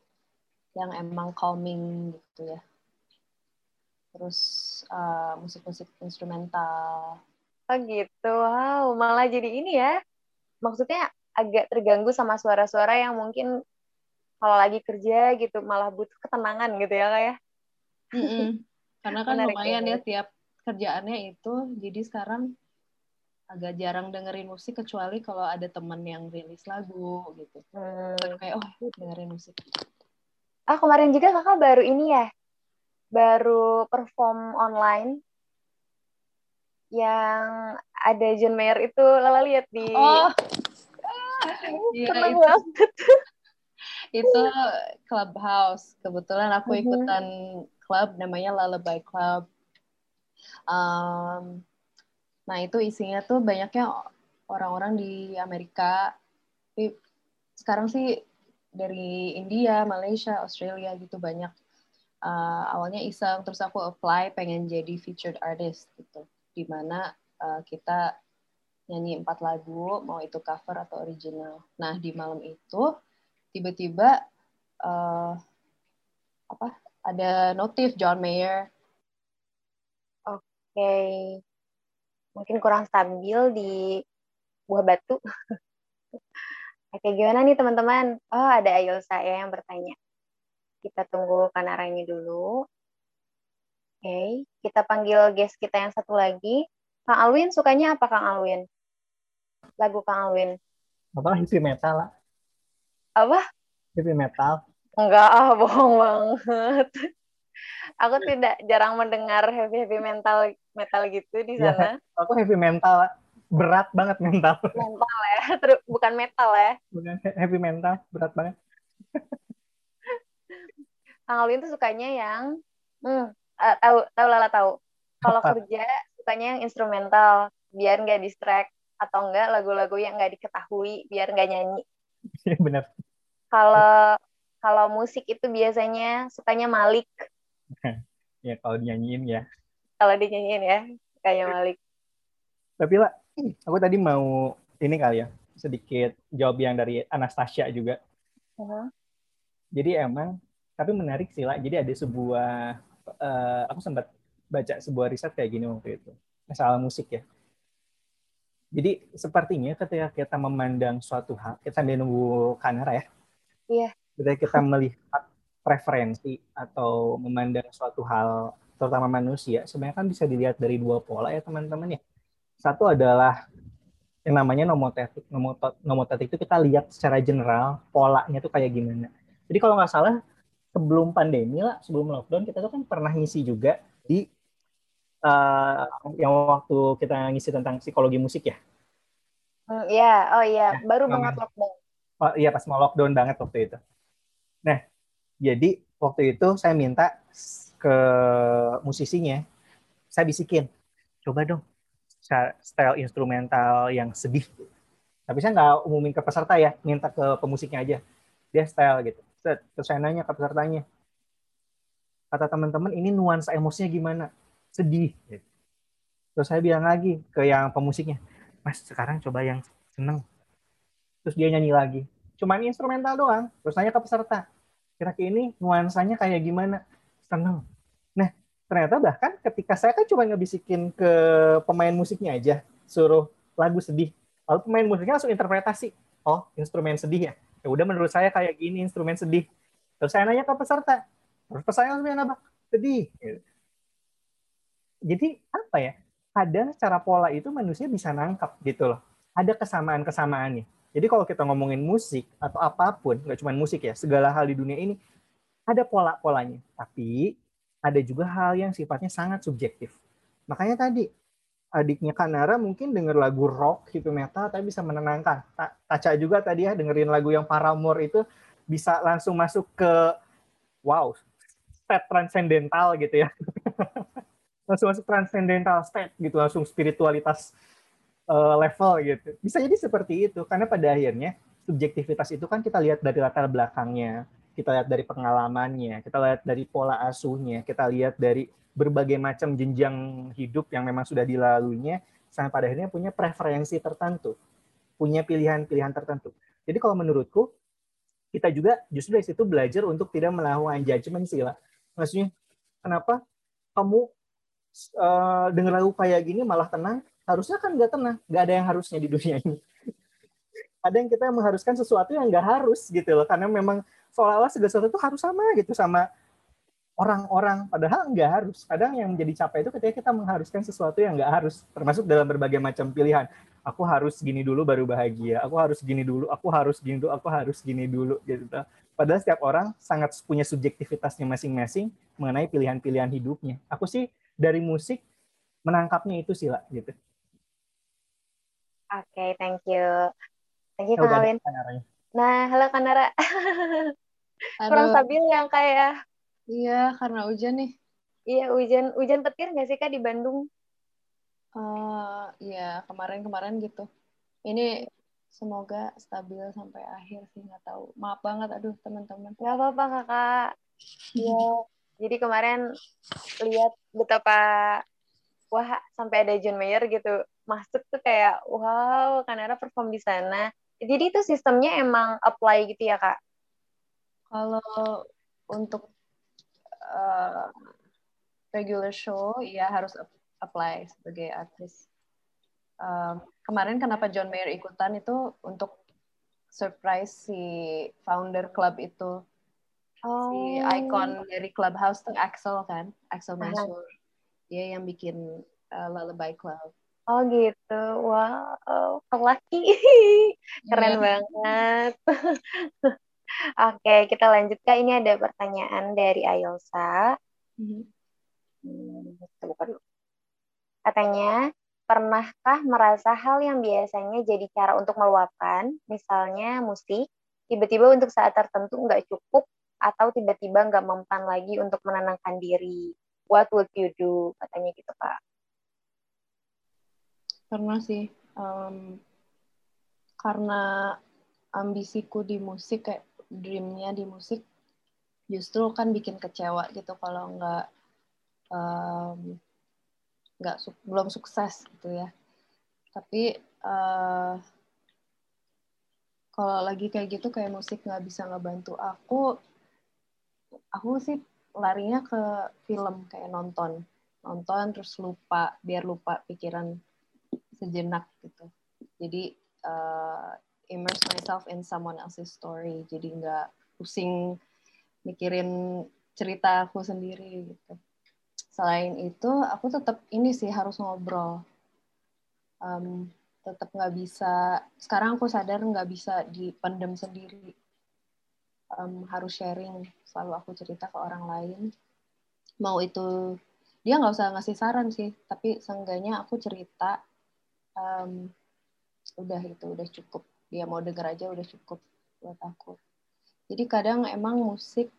yang emang calming gitu ya. Terus uh, musik-musik instrumental. Oh gitu wow malah jadi ini ya. Maksudnya agak terganggu sama suara-suara yang mungkin kalau lagi kerja gitu malah butuh ketenangan gitu ya kayak. Mm -mm. Karena kan Menarik lumayan ya tiap kerjaannya itu, jadi sekarang agak jarang dengerin musik kecuali kalau ada temen yang rilis lagu gitu. Hmm. Kayak oh dengerin musik. Ah kemarin juga kakak baru ini ya, baru perform online yang ada John Mayer itu lala lihat di. Oh. Iya, itu. itu clubhouse. Kebetulan aku mm-hmm. ikutan klub namanya Lullaby Club. Um, nah itu isinya tuh banyaknya orang-orang di Amerika. Tapi sekarang sih dari India, Malaysia, Australia gitu banyak. Uh, awalnya iseng, terus aku apply pengen jadi featured artist gitu. Di mana uh, kita nyanyi empat lagu, mau itu cover atau original. Nah di malam itu tiba-tiba uh, apa ada notif John Mayer. Oke, okay. Mungkin kurang stabil di buah batu. Oke, gimana nih teman-teman? Oh, ada Ayul saya yang bertanya. Kita tunggu kanaranya dulu. Oke, kita panggil guest kita yang satu lagi. Kang Alwin, sukanya apa Kang Alwin? Lagu Kang Alwin. Apa? Heavy metal lah. Apa? Heavy metal. Enggak, ah bohong banget. Aku tidak jarang mendengar heavy heavy mental metal gitu di iya, sana. Ya, aku heavy mental, berat banget mental. Mental ya, terus bukan metal ya. Bukan heavy mental, berat banget. Kang Alwin tuh sukanya yang, hmm, uh, tahu tahu lala tahu. Kalau kerja sukanya yang instrumental, biar nggak distract atau enggak lagu-lagu yang nggak diketahui, biar nggak nyanyi. Iya benar. Kalau kalau musik itu biasanya sukanya Malik. ya kalau dinyanyiin ya. Kalau dinyanyiin ya, kayak Malik. Tapi lah, aku tadi mau ini kali ya, sedikit jawab yang dari Anastasia juga. Uh-huh. Jadi emang, tapi menarik sih lah. Jadi ada sebuah, uh, aku sempat baca sebuah riset kayak gini waktu itu, masalah musik ya. Jadi sepertinya ketika kita memandang suatu hal, kita sambil nunggu kamera ya, Iya. Ketika kita melihat preferensi atau memandang suatu hal, terutama manusia, sebenarnya kan bisa dilihat dari dua pola ya teman-teman ya. Satu adalah yang namanya nomotetik. Nomotetik itu kita lihat secara general polanya itu kayak gimana. Jadi kalau nggak salah sebelum pandemi lah, sebelum lockdown kita tuh kan pernah ngisi juga di uh, yang waktu kita ngisi tentang psikologi musik ya. Hmm, iya, oh iya, ya, baru banget lockdown oh, iya pas mau lockdown banget waktu itu. Nah, jadi waktu itu saya minta ke musisinya, saya bisikin, coba dong style instrumental yang sedih. Tapi saya nggak umumin ke peserta ya, minta ke pemusiknya aja. Dia style gitu. Terus saya nanya ke pesertanya, kata teman-teman ini nuansa emosinya gimana sedih terus saya bilang lagi ke yang pemusiknya mas sekarang coba yang seneng terus dia nyanyi lagi cuman instrumental doang terus nanya ke peserta kira-kira ini nuansanya kayak gimana? Seneng. Nah ternyata bahkan ketika saya kan cuma ngebisikin ke pemain musiknya aja suruh lagu sedih. Lalu pemain musiknya langsung interpretasi oh instrumen sedih ya? Ya udah menurut saya kayak gini instrumen sedih. Terus saya nanya ke peserta terus peserta langsung apa sedih? Jadi apa ya? Kadang cara pola itu manusia bisa nangkap gitu loh. Ada kesamaan kesamaannya jadi kalau kita ngomongin musik atau apa pun, nggak cuma musik ya, segala hal di dunia ini ada pola-polanya. Tapi ada juga hal yang sifatnya sangat subjektif. Makanya tadi adiknya Kanara mungkin denger lagu rock gitu metal tapi bisa menenangkan. Taca juga tadi ya dengerin lagu yang Paramore itu bisa langsung masuk ke wow, state transcendental gitu ya. langsung masuk transcendental state gitu, langsung spiritualitas uh, level gitu. Bisa jadi seperti itu karena pada akhirnya subjektivitas itu kan kita lihat dari latar belakangnya, kita lihat dari pengalamannya, kita lihat dari pola asuhnya, kita lihat dari berbagai macam jenjang hidup yang memang sudah dilaluinya sampai pada akhirnya punya preferensi tertentu, punya pilihan-pilihan tertentu. Jadi kalau menurutku kita juga justru dari situ belajar untuk tidak melakukan judgment sih lah. Maksudnya kenapa kamu uh, dengar lagu kayak gini malah tenang, harusnya kan nggak tenang nggak ada yang harusnya di dunia ini. Ada yang kita mengharuskan sesuatu yang nggak harus gitu loh karena memang seolah-olah segala sesuatu itu harus sama gitu sama orang-orang padahal nggak harus. Kadang yang menjadi capek itu ketika kita mengharuskan sesuatu yang nggak harus termasuk dalam berbagai macam pilihan. Aku harus gini dulu baru bahagia aku harus gini dulu aku harus gini dulu aku harus gini dulu gitu. Padahal setiap orang sangat punya subjektivitasnya masing-masing mengenai pilihan-pilihan hidupnya. Aku sih dari musik menangkapnya itu sih lah gitu Oke, okay, thank you. Thank you, ya, Kak Alwin. Nah, halo Kanara. Kurang stabil yang kayak. Iya, karena hujan nih. Iya, hujan hujan petir nggak sih Kak di Bandung? Uh, iya, kemarin-kemarin gitu. Ini semoga stabil sampai akhir sih, nggak tahu. Maaf banget, aduh teman-teman. Nggak apa-apa Kakak. Iya. Jadi kemarin lihat betapa wah sampai ada John Mayer gitu masuk tuh kayak wow Kanara perform di sana. Jadi itu sistemnya emang apply gitu ya kak? Kalau untuk uh, regular show ya harus apply sebagai artis. Um, kemarin kenapa John Mayer ikutan itu untuk surprise si founder club itu oh. si icon dari clubhouse tuh Axel kan Axel Mansur dia yang bikin uh, Lullaby Club Oh gitu, wow, laki, keren yeah. banget. Oke, kita lanjut kak. Ini ada pertanyaan dari Ayolsa. Mm-hmm. Hmm, Katanya, pernahkah merasa hal yang biasanya jadi cara untuk meluapkan, misalnya musik, tiba-tiba untuk saat tertentu nggak cukup, atau tiba-tiba nggak mempan lagi untuk menenangkan diri? What would you do? Katanya gitu, Kak pernah sih um, karena ambisiku di musik kayak dreamnya di musik justru kan bikin kecewa gitu kalau nggak nggak um, su belum sukses gitu ya. Tapi uh, kalau lagi kayak gitu kayak musik nggak bisa ngebantu aku aku sih larinya ke film kayak nonton. Nonton terus lupa biar lupa pikiran sejenak gitu. Jadi uh, immerse myself in someone else's story. Jadi nggak pusing mikirin cerita aku sendiri gitu. Selain itu aku tetap ini sih harus ngobrol. Um, tetap nggak bisa sekarang aku sadar nggak bisa dipendam sendiri. Um, harus sharing selalu aku cerita ke orang lain. Mau itu dia nggak usah ngasih saran sih tapi seenggaknya aku cerita um, udah itu udah cukup. Dia mau denger aja udah cukup buat aku. Jadi kadang emang musik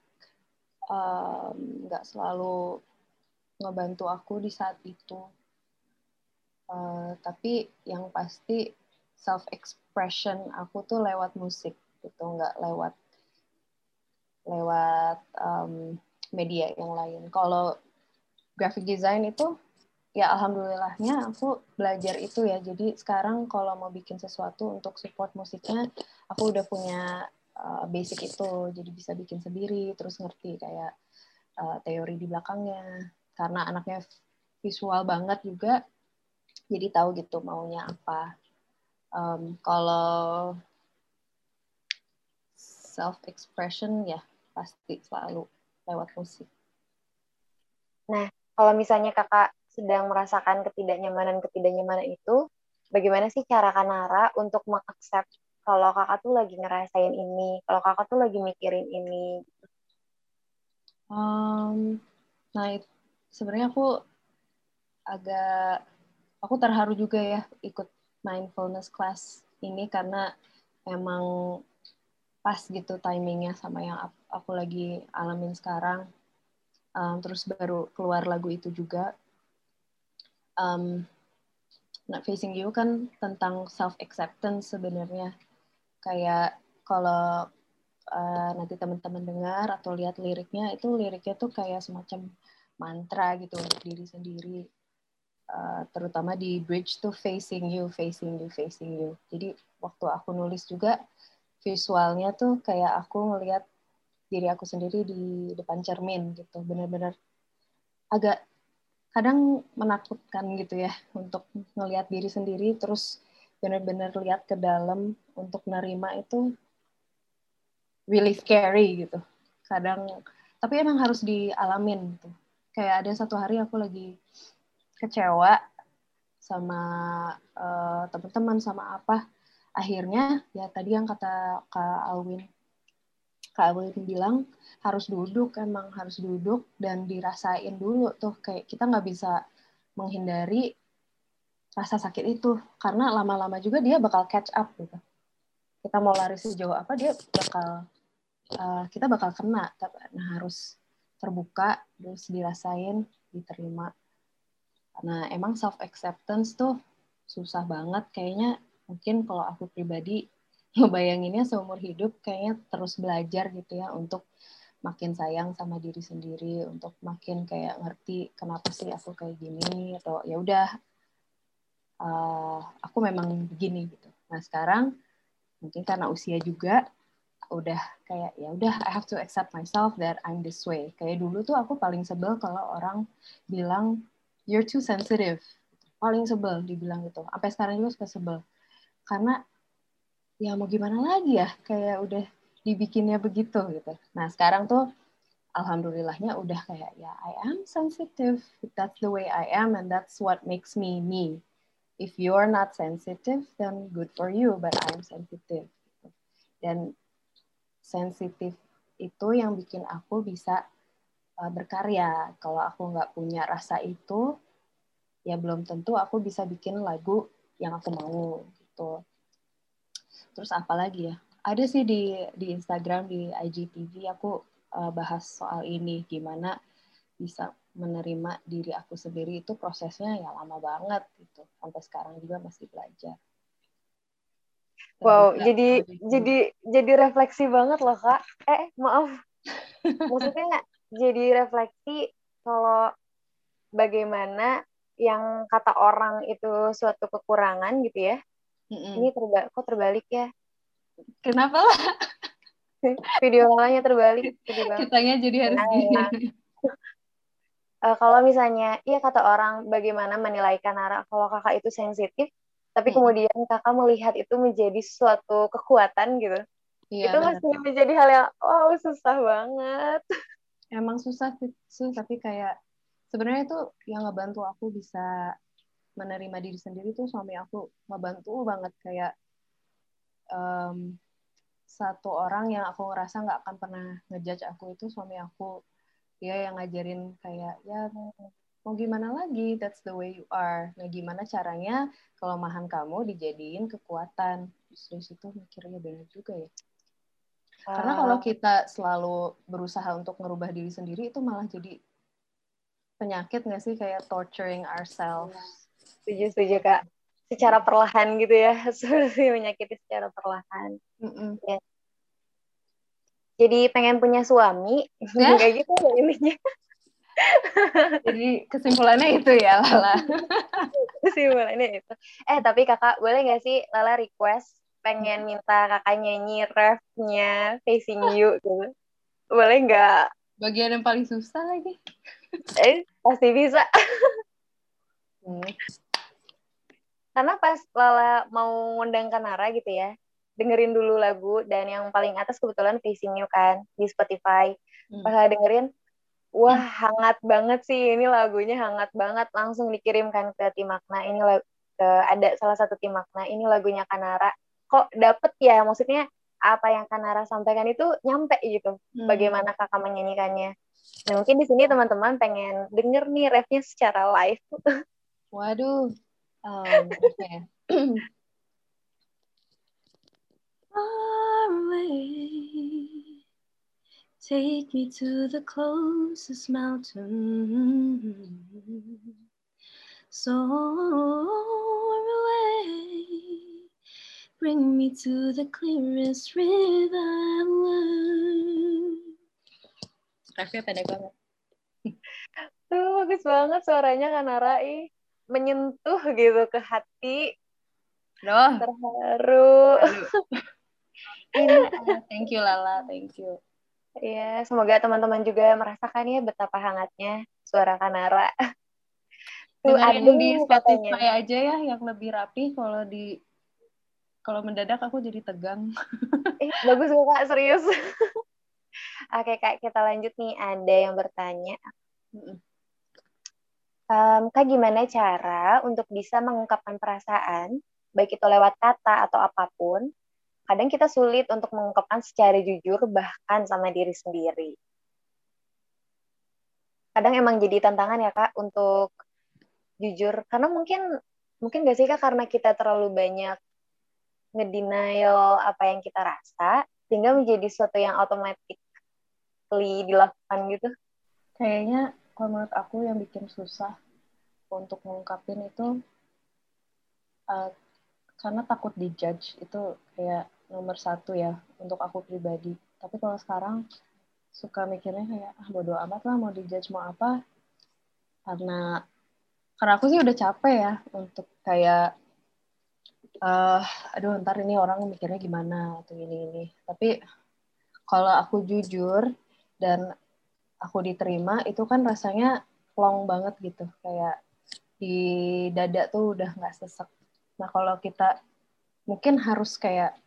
nggak um, selalu ngebantu aku di saat itu. Uh, tapi yang pasti self expression aku tuh lewat musik gitu nggak lewat lewat um, media yang lain. Kalau graphic design itu ya alhamdulillahnya aku belajar itu ya. Jadi sekarang kalau mau bikin sesuatu untuk support musiknya, aku udah punya uh, basic itu. Jadi bisa bikin sendiri, terus ngerti kayak uh, teori di belakangnya. Karena anaknya visual banget juga, jadi tahu gitu maunya apa. Um, kalau self expression ya pasti selalu lewat musik. Nah, kalau misalnya kakak sedang merasakan ketidaknyamanan ketidaknyamanan itu, bagaimana sih cara Kanara untuk mengaccept kalau kakak tuh lagi ngerasain ini, kalau kakak tuh lagi mikirin ini? Um, nah, sebenarnya aku agak aku terharu juga ya ikut mindfulness class ini karena emang pas gitu timingnya sama yang aku lagi alamin sekarang. Um, terus baru keluar lagu itu juga. Um, Not Facing You kan tentang self acceptance sebenarnya. Kayak kalau uh, nanti teman-teman dengar atau lihat liriknya itu liriknya tuh kayak semacam mantra gitu untuk diri sendiri Eh, terutama di bridge to facing you, facing you, facing you. Jadi waktu aku nulis juga visualnya tuh kayak aku ngelihat diri aku sendiri di depan cermin gitu, benar-benar agak kadang menakutkan gitu ya untuk ngelihat diri sendiri terus benar-benar lihat ke dalam untuk nerima itu really scary gitu. Kadang tapi emang harus dialamin gitu. Kayak ada satu hari aku lagi kecewa sama uh, teman-teman sama apa. Akhirnya ya tadi yang kata Kak Alwin Kak Alwin bilang harus duduk emang harus duduk dan dirasain dulu tuh kayak kita nggak bisa menghindari rasa sakit itu. Karena lama-lama juga dia bakal catch up gitu. Kita mau lari sejauh apa dia bakal uh, kita bakal kena. Nah harus terbuka terus dirasain diterima. Nah, emang self acceptance tuh susah banget kayaknya. Mungkin kalau aku pribadi ngebayanginnya seumur hidup kayaknya terus belajar gitu ya untuk makin sayang sama diri sendiri untuk makin kayak ngerti kenapa sih aku kayak gini atau ya udah uh, aku memang begini gitu. Nah sekarang mungkin karena usia juga udah kayak ya udah I have to accept myself that I'm this way. Kayak dulu tuh aku paling sebel kalau orang bilang you're too sensitive paling sebel dibilang gitu sampai sekarang juga suka sebel karena ya mau gimana lagi ya kayak udah dibikinnya begitu gitu nah sekarang tuh alhamdulillahnya udah kayak ya I am sensitive that's the way I am and that's what makes me me if you're not sensitive then good for you but I'm sensitive dan sensitif itu yang bikin aku bisa uh, berkarya. Kalau aku nggak punya rasa itu, ya belum tentu aku bisa bikin lagu yang aku mau gitu. Terus apa lagi ya? Ada sih di di Instagram di IGTV aku uh, bahas soal ini gimana bisa menerima diri aku sendiri itu prosesnya ya lama banget gitu. Sampai sekarang juga masih belajar. Wow, jadi jadi jadi refleksi banget loh kak. Eh maaf, maksudnya jadi refleksi kalau bagaimana yang kata orang itu suatu kekurangan gitu ya. Mm-hmm. Ini terba kok terbalik ya? Kenapa lah? Video lainnya terbalik. Kitanya jadi harus nah, gini. Uh, kalau misalnya, iya kata orang bagaimana menilai Kanara kalau kakak itu sensitif, tapi hmm. kemudian kakak melihat itu menjadi suatu kekuatan gitu. Iya, itu bener. masih menjadi hal yang wow susah banget emang susah sih tapi kayak sebenarnya itu yang ngebantu aku bisa menerima diri sendiri tuh suami aku ngebantu banget. Kayak um, satu orang yang aku ngerasa nggak akan pernah ngejudge aku itu suami aku. Dia yang ngajarin kayak ya mau gimana lagi? That's the way you are. Nah gimana caranya kelemahan kamu dijadiin kekuatan? Terus itu mikirnya benar juga ya. Karena kalau kita selalu berusaha untuk merubah diri sendiri itu malah jadi penyakit nggak sih? Kayak torturing ourselves. Setuju setuju kak. Secara perlahan gitu ya, seperti menyakiti secara perlahan. Mm -mm. Ya. jadi pengen punya suami ya? kayak gitu ya intinya jadi kesimpulannya itu ya Lala kesimpulannya itu eh tapi kakak boleh nggak sih Lala request pengen minta kakak nyanyi refnya facing you gitu boleh nggak bagian yang paling susah lagi eh pasti bisa hmm. Karena pas Lala mau ngundang Kanara gitu ya dengerin dulu lagu dan yang paling atas kebetulan Facing You kan di Spotify. Hmm. Pas dengerin, wah hmm. hangat banget sih ini lagunya hangat banget langsung dikirimkan ke tim makna ini lagu, ke ada salah satu tim makna ini lagunya Kanara kok dapet ya maksudnya apa yang Kanara sampaikan itu nyampe gitu hmm. bagaimana kakak menyanyikannya nah mungkin di sini teman-teman pengen denger nih refnya secara live waduh um, far away. Take me to the closest mountain. So away. Bring me to the clearest river. Refnya pendek banget. Tuh, bagus banget suaranya kan Rai. Menyentuh gitu ke hati. Loh. Terharu. thank you Lala, thank you. Iya, semoga teman-teman juga merasakan ya betapa hangatnya suara Kanara. Tuh Dengerin di Spotify katanya. aja ya yang lebih rapi kalau di kalau mendadak aku jadi tegang. eh, bagus kak, serius. Oke kak, kita lanjut nih. Ada yang bertanya. Um, kak gimana cara untuk bisa mengungkapkan perasaan, baik itu lewat kata atau apa pun, kadang kita sulit untuk mengungkapkan secara jujur bahkan sama diri sendiri. Kadang emang jadi tantangan ya kak untuk jujur karena mungkin mungkin gak sih kak karena kita terlalu banyak ngedenial apa yang kita rasa sehingga menjadi sesuatu yang otomatis dilakukan gitu. Kayaknya kalau menurut aku yang bikin susah untuk mengungkapin itu uh, karena takut dijudge itu kayak nomor satu ya untuk aku pribadi. Tapi kalau sekarang suka mikirnya kayak ah bodo amat lah mau dijudge mau apa. Karena karena aku sih udah capek ya untuk kayak uh, aduh ntar ini orang mikirnya gimana? atau ini ini tapi kalau aku jujur dan aku diterima itu kan rasanya long banget gitu. Kayak di dada tuh udah nggak sesek. Nah kalau kita mungkin harus kayak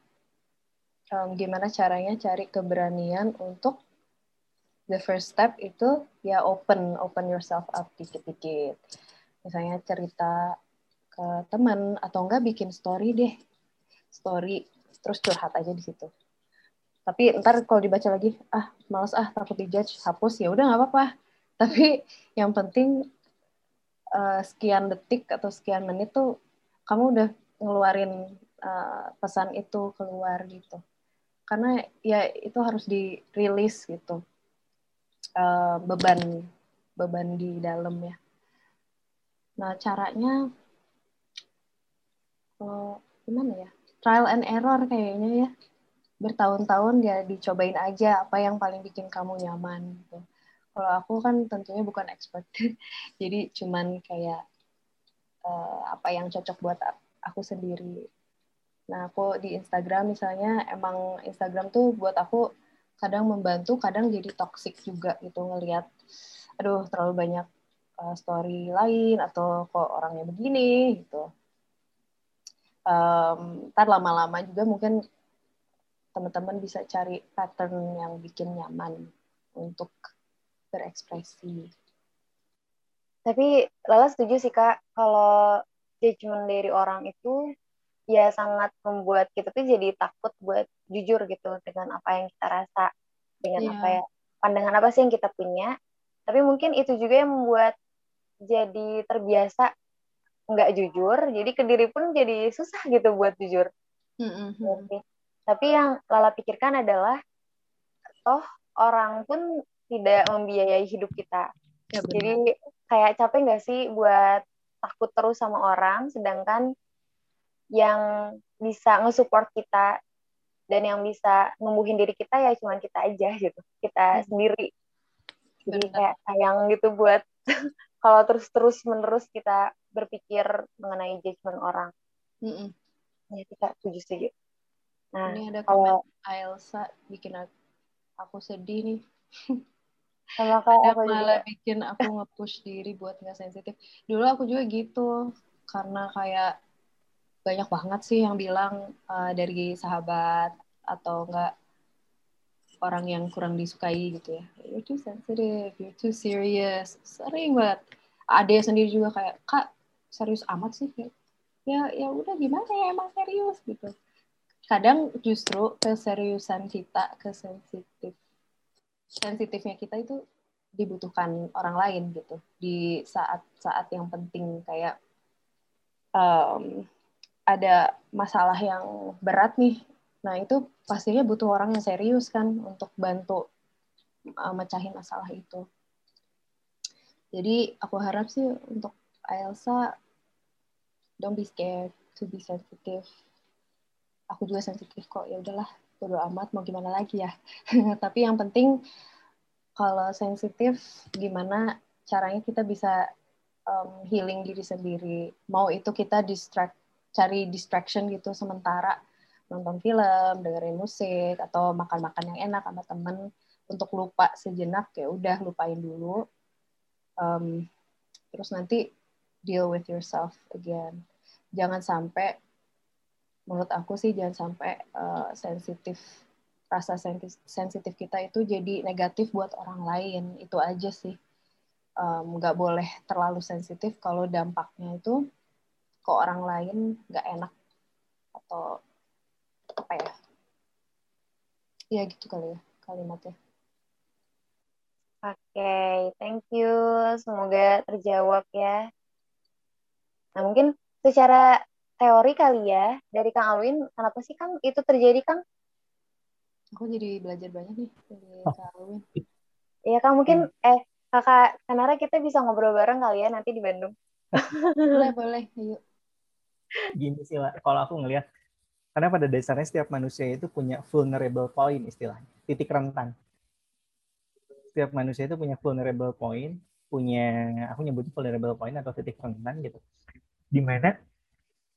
um, gimana caranya cari keberanian untuk the first step itu ya open open yourself up dikit-dikit. Misalnya cerita ke teman atau enggak bikin story deh. Story terus curhat aja di situ tapi ntar kalau dibaca lagi ah males ah takut dijudge hapus ya udah nggak apa-apa. Tapi yang penting uh, sekian detik atau sekian menit tuh kamu udah ngeluarin uh, pesan itu keluar gitu. Karena ya itu harus dirilis gitu. Uh, beban beban di dalam ya. Nah caranya uh, gimana ya? Trial and error kayaknya ya bertahun-tahun ya dicobain aja apa yang paling bikin kamu nyaman gitu kalau aku kan tentunya bukan expert jadi cuman kayak uh, apa yang cocok buat aku sendiri Nah, aku di Instagram misalnya emang Instagram tuh buat aku kadang membantu, kadang jadi toxic juga gitu ngelihat aduh terlalu banyak uh, story lain atau kok orangnya begini gitu. Um, ntar lama-lama juga mungkin teman-teman bisa cari pattern yang bikin nyaman untuk berekspresi. Tapi Lala setuju sih Kak, kalau judgement dari orang itu ya sangat membuat kita tuh jadi takut buat jujur gitu dengan apa yang kita rasa dengan yeah. apa ya pandangan apa sih yang kita punya tapi mungkin itu juga yang membuat jadi terbiasa nggak jujur jadi ke diri pun jadi susah gitu buat jujur mm-hmm. Tapi yang Lala pikirkan adalah toh orang pun tidak membiayai hidup kita ya, jadi kayak capek nggak sih buat takut terus sama orang sedangkan yang bisa nge-support kita dan yang bisa numbuhin diri kita ya cuma kita aja gitu kita hmm. sendiri jadi Benar. kayak sayang gitu buat kalau terus terus menerus kita berpikir mengenai judgement orang mm -mm. ya kita setuju setuju nah ini ada kalau Ailsa bikin aku sedih nih. Sama kayak aku malah juga. bikin aku nge-push diri buat nggak sensitif. Dulu aku juga gitu karena kayak banyak banget sih yang bilang uh, dari sahabat atau enggak orang yang kurang disukai gitu ya. You're too sensitive you're too serious. Sering banget. Ada sendiri juga kayak kak serius amat sih? Ya ya udah gimana ya emang serius gitu kadang justru keseriusan kita kesensitif sensitifnya kita itu dibutuhkan orang lain gitu di saat-saat yang penting kayak um, ada masalah yang berat nih. Nah, itu pastinya butuh orang yang serius kan untuk bantu uh, mecahin masalah itu. Jadi, aku harap sih untuk Elsa don't be scared to be sensitive. Aku juga sensitif kok. Ya udahlah, bodo amat mau gimana lagi ya. Tapi yang penting kalau sensitif gimana caranya kita bisa um, healing diri sendiri. Mau itu kita distract cari distraction gitu sementara nonton film, dengerin musik atau makan-makan yang enak sama temen untuk lupa sejenak ya udah lupain dulu. Um, terus nanti deal with yourself again. Jangan sampai menurut aku sih jangan sampai uh, sensitif rasa sensitif kita itu jadi negatif buat orang lain. Itu aja sih. Nggak um, boleh terlalu sensitif kalau dampaknya itu ke orang lain nggak enak atau apa ya? Ya gitu kali ya kalimatnya. Oke okay, thank you. Semoga terjawab ya. Nah mungkin secara teori kali ya dari Kang Alwin. Kenapa sih Kang? Itu terjadi Kang? Aku jadi belajar banyak nih dari oh. Kang Alwin. Iya Kang mungkin hmm. eh kakak Kanara kita bisa ngobrol bareng kali ya nanti di Bandung. Boleh boleh. Yuk. Gini sih lah kalau aku ngelihat karena pada dasarnya setiap manusia itu punya vulnerable point istilahnya. Titik rentan. Setiap manusia itu punya vulnerable point punya aku nyebut vulnerable point atau titik rentan gitu. Di mana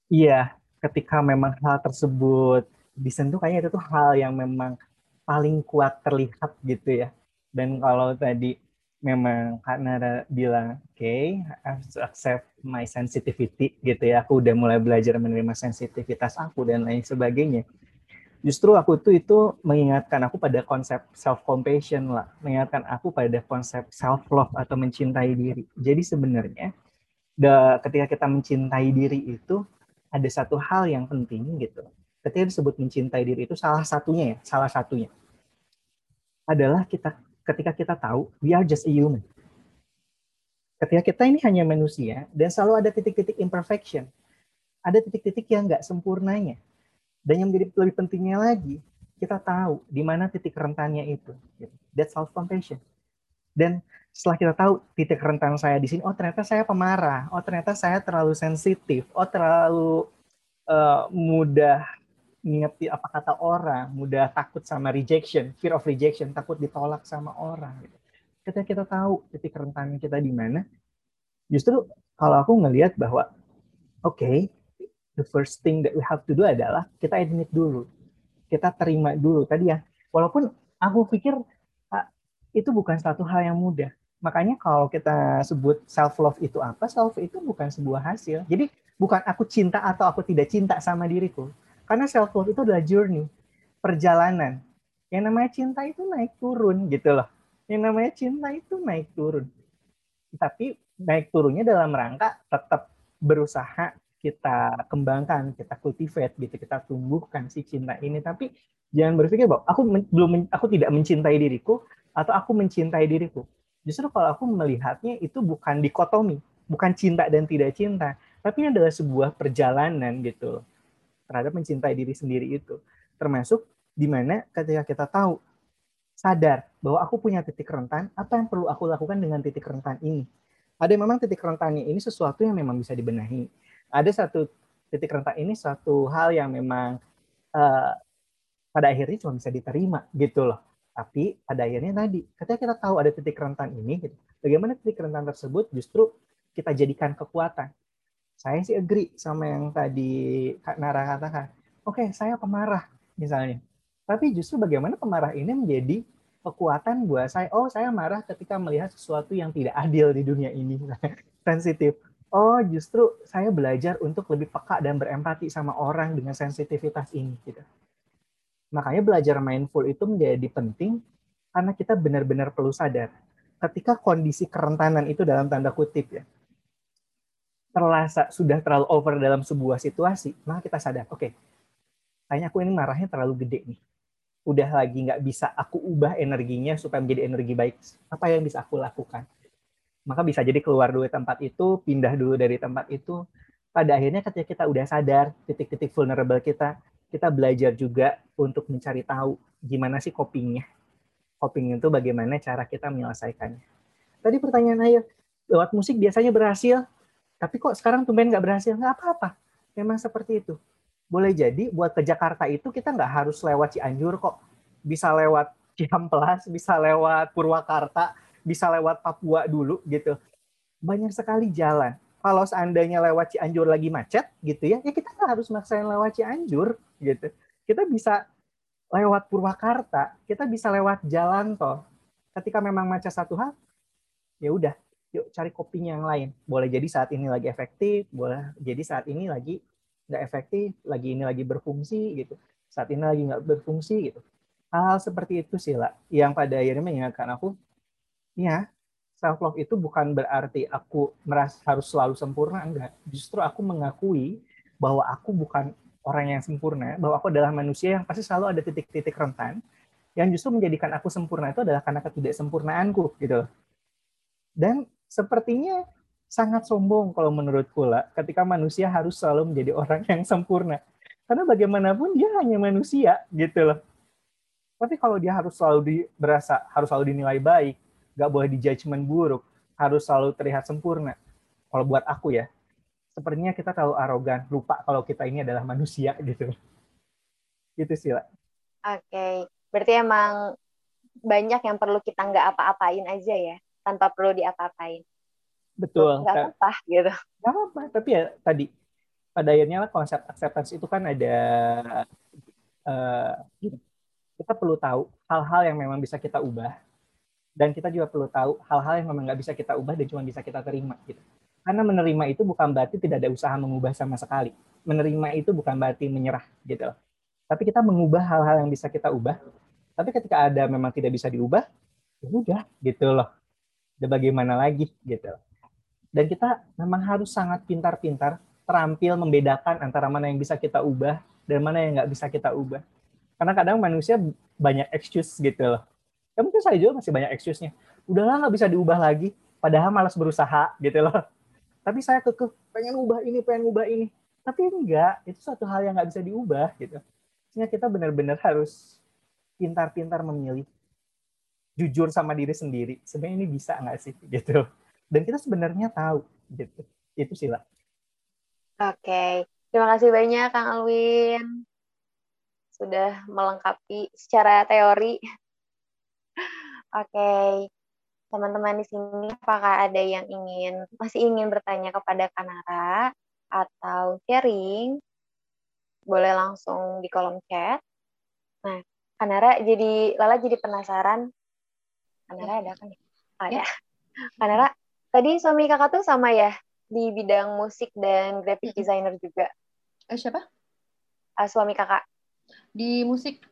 iya ketika memang hal tersebut disentuh kayaknya itu tuh hal yang memang paling kuat terlihat gitu ya. Dan kalau tadi memang karena bilang oke okay, I have to accept my sensitivity gitu ya aku udah mulai belajar menerima sensitivitas aku dan lain sebagainya. Justru aku tuh itu mengingatkan aku pada konsep self compassion lah mengingatkan aku pada konsep self love atau mencintai diri. Jadi sebenarnya ketika kita mencintai diri itu ada satu hal yang penting gitu ketika disebut mencintai diri itu salah satunya ya salah satunya adalah kita ketika kita tahu we are just a human. Ketika kita ini hanya manusia dan selalu ada titik-titik imperfection, ada titik-titik yang nggak sempurnanya. Dan yang menjadi lebih pentingnya lagi, kita tahu di mana titik rentannya itu. That's self compassion. Dan setelah kita tahu titik rentan saya di sini, oh ternyata saya pemarah, oh ternyata saya terlalu sensitif, oh terlalu uh, mudah ngerti apa kata orang, mudah takut sama rejection, fear of rejection, takut ditolak sama orang. Gitu. Ketika kita tahu titik rentan kita di mana, justru kalau aku ngelihat bahwa, oke, okay, the first thing that we have to do adalah kita admit dulu, kita terima dulu. Tadi ya, walaupun aku pikir itu bukan satu hal yang mudah. Makanya kalau kita sebut self love itu apa, self itu bukan sebuah hasil. Jadi bukan aku cinta atau aku tidak cinta sama diriku karena self love itu adalah journey, perjalanan. Yang namanya cinta itu naik turun gitu loh. Yang namanya cinta itu naik turun. Tapi naik turunnya dalam rangka tetap berusaha kita kembangkan, kita cultivate gitu, kita tumbuhkan si cinta ini. Tapi jangan berpikir bahwa aku belum aku tidak mencintai diriku atau aku mencintai diriku. Justru kalau aku melihatnya itu bukan dikotomi, bukan cinta dan tidak cinta, tapi ini adalah sebuah perjalanan gitu terhadap mencintai diri sendiri itu. Termasuk di mana ketika kita tahu sadar bahwa aku punya titik rentan, apa yang perlu aku lakukan dengan titik rentan ini? Ada memang titik rentannya ini sesuatu yang memang bisa dibenahi. Ada satu titik rentan ini suatu hal yang memang uh, pada akhirnya cuma bisa diterima gitu loh. Tapi pada akhirnya tadi, ketika kita tahu ada titik rentan ini, gitu, bagaimana titik rentan tersebut justru kita jadikan kekuatan. Saya sih agree sama yang tadi Kak Nara katakan. Oke, okay, saya pemarah misalnya. Tapi justru bagaimana pemarah ini menjadi kekuatan buat saya. Oh, saya marah ketika melihat sesuatu yang tidak adil di dunia ini. Sensitif oh justru saya belajar untuk lebih peka dan berempati sama orang dengan sensitivitas ini gitu. Makanya belajar mindful itu menjadi penting karena kita benar-benar perlu sadar ketika kondisi kerentanan itu dalam tanda kutip ya terasa sudah terlalu over dalam sebuah situasi, maka kita sadar, oke, okay, kayaknya aku ini marahnya terlalu gede nih. Udah lagi nggak bisa aku ubah energinya supaya menjadi energi baik. Apa yang bisa aku lakukan? maka bisa jadi keluar dulu tempat itu, pindah dulu dari tempat itu. Pada akhirnya ketika kita udah sadar titik-titik vulnerable kita, kita belajar juga untuk mencari tahu gimana sih copingnya. Coping itu bagaimana cara kita menyelesaikannya. Tadi pertanyaan Ayo, lewat musik biasanya berhasil, tapi kok sekarang tumben nggak berhasil? Nggak apa-apa, memang seperti itu. Boleh jadi buat ke Jakarta itu kita nggak harus lewat Cianjur kok. Bisa lewat Ciamplas, bisa lewat Purwakarta, bisa lewat Papua dulu gitu. Banyak sekali jalan. Kalau seandainya lewat Cianjur lagi macet gitu ya, ya kita nggak harus maksain lewat Cianjur gitu. Kita bisa lewat Purwakarta, kita bisa lewat jalan tol. Ketika memang macet satu hal, ya udah, yuk cari kopinya yang lain. Boleh jadi saat ini lagi efektif, boleh jadi saat ini lagi nggak efektif, lagi ini lagi berfungsi gitu. Saat ini lagi nggak berfungsi gitu. Hal, hal seperti itu sih lah, yang pada akhirnya mengingatkan aku ya self love itu bukan berarti aku merasa harus selalu sempurna enggak. Justru aku mengakui bahwa aku bukan orang yang sempurna bahwa aku adalah manusia yang pasti selalu ada titik-titik rentan yang justru menjadikan aku sempurna itu adalah karena ketidaksempurnaanku gitu dan sepertinya sangat sombong kalau menurutku lah ketika manusia harus selalu menjadi orang yang sempurna. Karena bagaimanapun dia hanya manusia gitu loh. Tapi kalau dia harus selalu di, berasa harus selalu dinilai baik nggak boleh di judgment buruk, harus selalu terlihat sempurna. Kalau buat aku ya, sepertinya kita terlalu arogan, lupa kalau kita ini adalah manusia gitu. Itu sih lah. Oke, okay. berarti emang banyak yang perlu kita nggak apa-apain aja ya, tanpa perlu diapa-apain. Betul. Nggak apa-apa gitu. Nggak apa-apa, tapi ya tadi pada akhirnya lah konsep acceptance itu kan ada uh, kita perlu tahu hal-hal yang memang bisa kita ubah dan kita juga perlu tahu hal-hal yang memang nggak bisa kita ubah dan cuma bisa kita terima gitu. Karena menerima itu bukan berarti tidak ada usaha mengubah sama sekali. Menerima itu bukan berarti menyerah gitu tapi kita mengubah hal-hal yang bisa kita ubah. Tapi ketika ada memang tidak bisa diubah ya udah gitu loh. Dan bagaimana lagi gitu dan kita memang harus sangat pintar-pintar terampil membedakan antara mana yang bisa kita ubah dan mana yang nggak bisa kita ubah. Karena kadang manusia banyak excuse gitu loh ya mungkin saya juga masih banyak excuse-nya. Udahlah nggak bisa diubah lagi. Padahal malas berusaha gitu loh. Tapi saya kekeh pengen ubah ini pengen ubah ini. Tapi enggak itu suatu hal yang nggak bisa diubah gitu. Sehingga kita benar-benar harus pintar-pintar memilih jujur sama diri sendiri. Sebenarnya ini bisa nggak sih gitu. Dan kita sebenarnya tahu gitu. Itu sih lah. Oke. Terima kasih banyak kang Alwin. Sudah melengkapi secara teori Oke, teman-teman di sini apakah ada yang ingin masih ingin bertanya kepada Kanara atau sharing? Boleh langsung di kolom chat. Nah, Kanara jadi Lala jadi penasaran. Kanara ada kan? Oh, ya. Kanara, tadi suami kakak tuh sama ya di bidang musik dan graphic designer juga. Eh, siapa? Uh, suami kakak. Di musik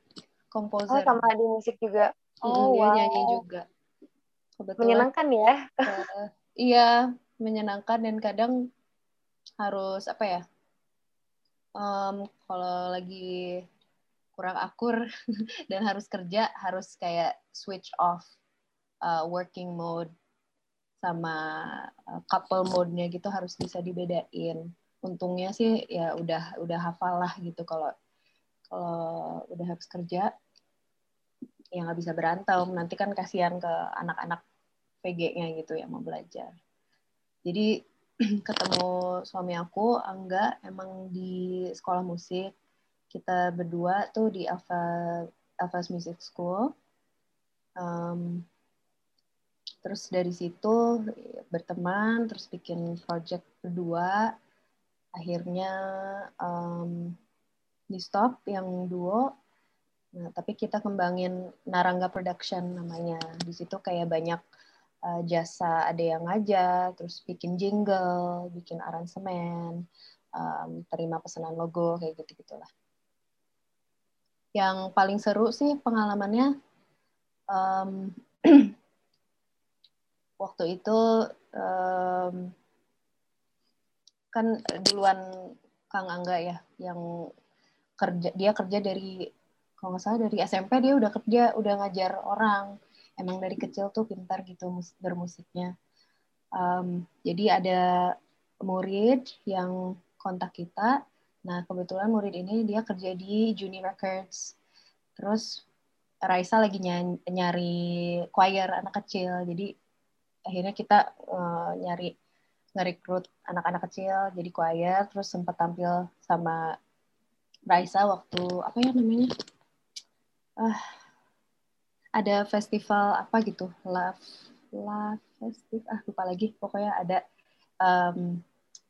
komposer. Oh, sama di musik juga. Oh, dia wow. nyanyi juga. Kebetulan, menyenangkan ya? Uh, iya, menyenangkan dan kadang harus apa ya? Um, kalau lagi kurang akur dan harus kerja, harus kayak switch off uh, working mode sama uh, couple mode-nya gitu harus bisa dibedain. Untungnya sih ya udah udah hafal lah gitu kalau kalau udah habis kerja yang nggak bisa berantem. Nanti kan kasihan ke anak-anak PG-nya gitu yang mau belajar. Jadi ketemu suami aku Angga emang di sekolah musik. Kita berdua tuh di Alpha Alpha's Music School. Um, terus dari situ berteman terus bikin project berdua. Akhirnya um, di stop yang duo nah tapi kita kembangin Narangga Production namanya. Di situ kayak banyak uh, jasa ada yang ngajar terus bikin jingle bikin aransemen um, terima pesanan logo kayak gitu gitulah yang paling seru sih pengalamannya um, waktu itu um, kan duluan Kang Angga ya yang kerja dia kerja dari kalau nggak salah dari SMP dia udah kerja udah ngajar orang. Emang dari kecil tuh pintar gitu bermusiknya. Um, jadi ada murid yang kontak kita. Nah kebetulan murid ini dia kerja di Juni Records. Terus Raisa lagi nyari, choir anak kecil. Jadi akhirnya kita uh, nyari ngerekrut anak-anak kecil jadi choir. Terus sempat tampil sama Raisa waktu apa ya namanya uh, ada festival apa gitu? Love love festival ah lupa lagi. Pokoknya ada um,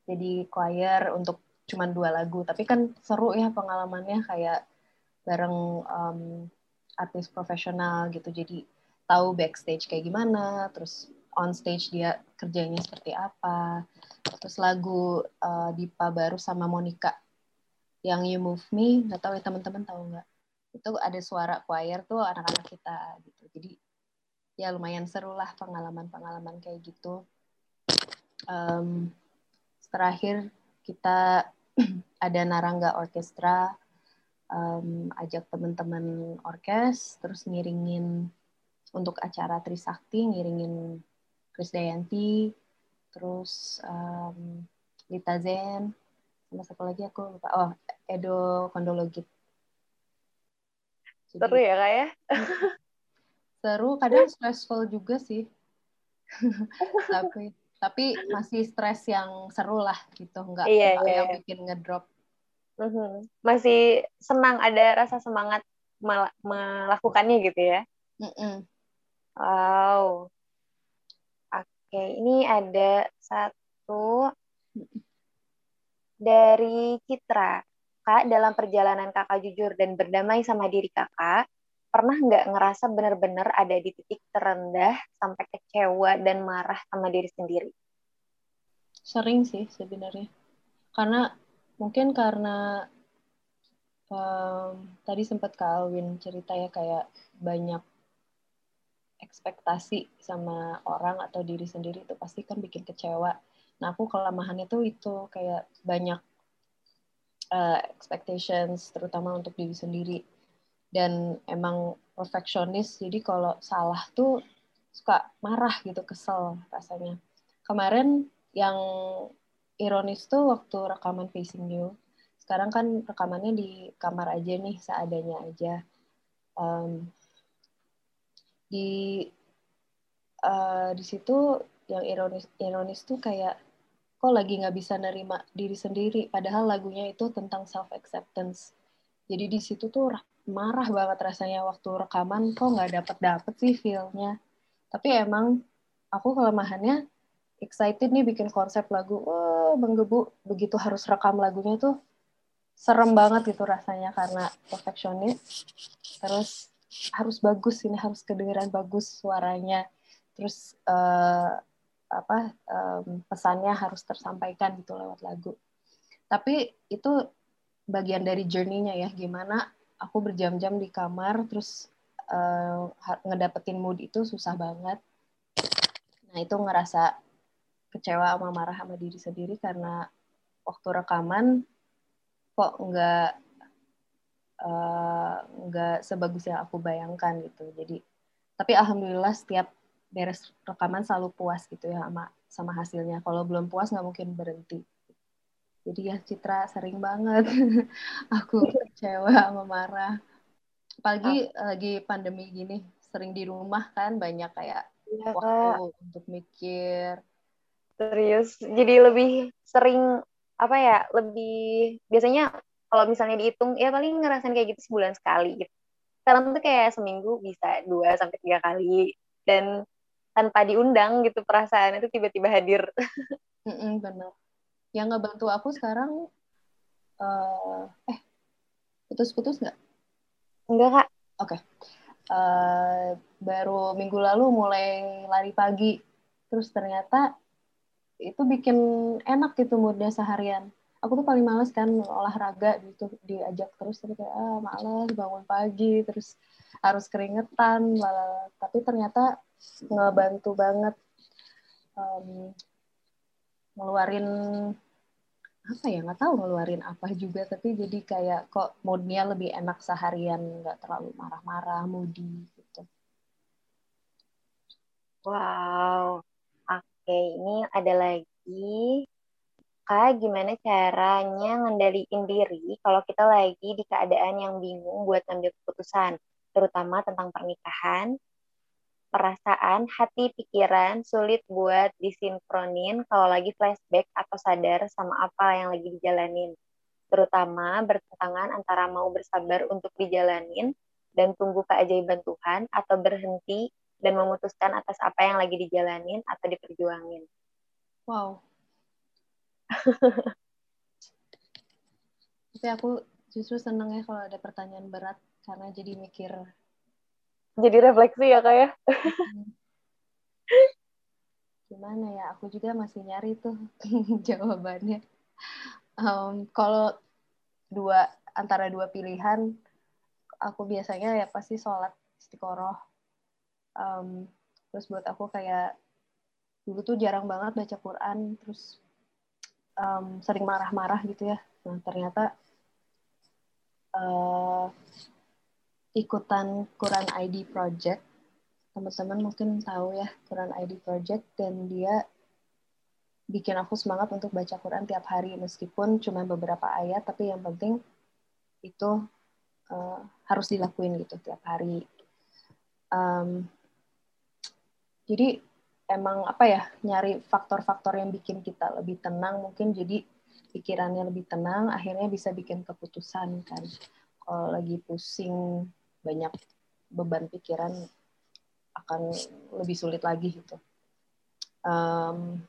jadi choir untuk cuman dua lagu. Tapi kan seru ya pengalamannya kayak bareng um, artis profesional gitu. Jadi tahu backstage kayak gimana terus on stage dia kerjanya seperti apa. Terus lagu uh, Dipa baru sama Monica yang You Move Me, nggak tahu ya teman-teman tahu nggak? Itu ada suara choir tuh anak-anak kita gitu. Jadi ya lumayan seru lah pengalaman-pengalaman kayak gitu. Um, terakhir kita ada Narangga Orkestra, um, ajak teman-teman orkes, terus ngiringin untuk acara Trisakti, ngiringin Dayanti, terus um, Lita Zen, sama satu lagi aku lupa. Oh, Edo Kondologit. Seru ya kak ya? seru, kadang stressful juga sih. tapi tapi masih stres yang seru lah gitu, nggak, iya, iya, yang iya. bikin ngedrop. Mm -hmm. Masih senang, ada rasa semangat mel melakukannya gitu ya? Mm -mm. Wow, Oke, ini ada satu dari Citra. Kak, dalam perjalanan kakak jujur dan berdamai sama diri kakak, pernah nggak ngerasa benar-benar ada di titik terendah sampai kecewa dan marah sama diri sendiri? Sering sih sebenarnya. Karena mungkin karena um, tadi sempat Kak Alwin cerita ya kayak banyak ekspektasi sama orang atau diri sendiri itu pasti kan bikin kecewa. Nah aku kelemahannya tuh itu kayak banyak uh, expectations terutama untuk diri sendiri dan emang perfeksionis jadi kalau salah tuh suka marah gitu kesel rasanya. Kemarin yang ironis tuh waktu rekaman Facing You. Sekarang kan rekamannya di kamar aja nih seadanya aja. Um, di uh, di situ yang ironis ironis tuh kayak kok lagi nggak bisa nerima diri sendiri padahal lagunya itu tentang self acceptance jadi di situ tuh marah banget rasanya waktu rekaman kok nggak dapet dapet sih feelnya. Tapi emang aku kelemahannya excited nih bikin konsep lagu. Wah menggebu begitu harus rekam lagunya tuh serem banget gitu rasanya karena perfeksionis. Terus harus bagus ini harus kedengeran bagus suaranya. Terus uh, apa um, pesannya harus tersampaikan gitu lewat lagu. Tapi itu bagian dari journey-nya ya gimana aku berjam-jam di kamar terus uh, ngedapetin mood itu susah banget. Nah itu ngerasa kecewa sama marah sama diri sendiri karena waktu rekaman kok nggak Eh, nggak uh, sebagus yang aku bayangkan gitu. Jadi tapi alhamdulillah setiap beres rekaman selalu puas gitu ya sama sama hasilnya. Kalau belum puas nggak mungkin berhenti. Jadi ya Citra sering banget. Aku kecewa sama marah apalagi ah. lagi pandemi gini sering di rumah kan banyak kayak ya, waktu kak. untuk mikir. Serius jadi lebih sering apa ya lebih biasanya kalau misalnya dihitung ya paling ngerasain kayak gitu sebulan sekali. Gitu sekarang tuh kayak seminggu bisa dua sampai tiga kali. Dan tanpa diundang gitu perasaan itu tiba-tiba hadir. Mm -mm, benar yang ngebantu aku sekarang uh, eh putus-putus nggak? Enggak kak. Oke. Okay. uh, baru minggu lalu mulai lari pagi. Terus ternyata itu bikin enak gitu moodnya seharian. Aku tuh paling males kan olahraga gitu diajak terus tapi kayak ah males bangun pagi terus harus keringetan malah tapi ternyata ngebantu banget um, ngeluarin apa ya nggak tahu ngeluarin apa juga tapi jadi kayak kok moodnya lebih enak seharian nggak terlalu marah-marah moody gitu. Wow. Oke ini ada lagi. Kak, gimana caranya ngendaliin diri kalau kita lagi di keadaan yang bingung buat ngambil keputusan, terutama tentang pernikahan, perasaan, hati, pikiran sulit buat disinkronin kalau lagi flashback atau sadar sama apa yang lagi dijalanin. Terutama bertentangan antara mau bersabar untuk dijalanin dan tunggu keajaiban Tuhan atau berhenti dan memutuskan atas apa yang lagi dijalanin atau diperjuangin. Wow, Tapi aku justru seneng ya kalau ada pertanyaan berat karena jadi mikir. Jadi refleksi ya kak ya? Gimana ya? Aku juga masih nyari tuh jawabannya. Um, kalau dua antara dua pilihan, aku biasanya ya pasti sholat istiqoroh. Um, terus buat aku kayak dulu tuh jarang banget baca Quran, terus um, sering marah-marah gitu ya. Nah ternyata uh, ikutan Quran ID Project, teman-teman mungkin tahu ya Quran ID Project dan dia bikin aku semangat untuk baca Quran tiap hari meskipun cuma beberapa ayat tapi yang penting itu uh, harus dilakuin gitu tiap hari. Um, jadi emang apa ya nyari faktor-faktor yang bikin kita lebih tenang mungkin jadi pikirannya lebih tenang akhirnya bisa bikin keputusan kan kalau lagi pusing banyak beban pikiran akan lebih sulit lagi gitu. Um,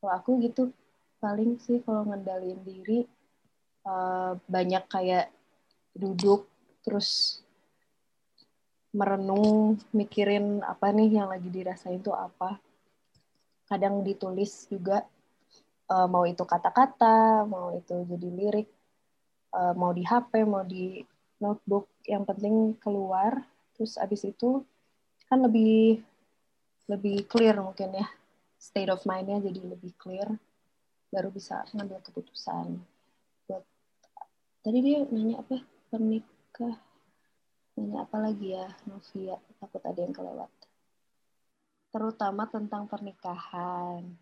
kalau aku gitu paling sih kalau ngendalin diri uh, banyak kayak duduk terus merenung mikirin apa nih yang lagi dirasain itu apa. Kadang ditulis juga uh, mau itu kata-kata mau itu jadi lirik uh, mau di HP mau di notebook yang penting keluar terus abis itu kan lebih lebih clear mungkin ya state of mindnya jadi lebih clear baru bisa ngambil keputusan buat tadi dia nanya apa pernikah Nanya apa lagi ya, Novia? Takut ada yang kelewat. Terutama tentang pernikahan.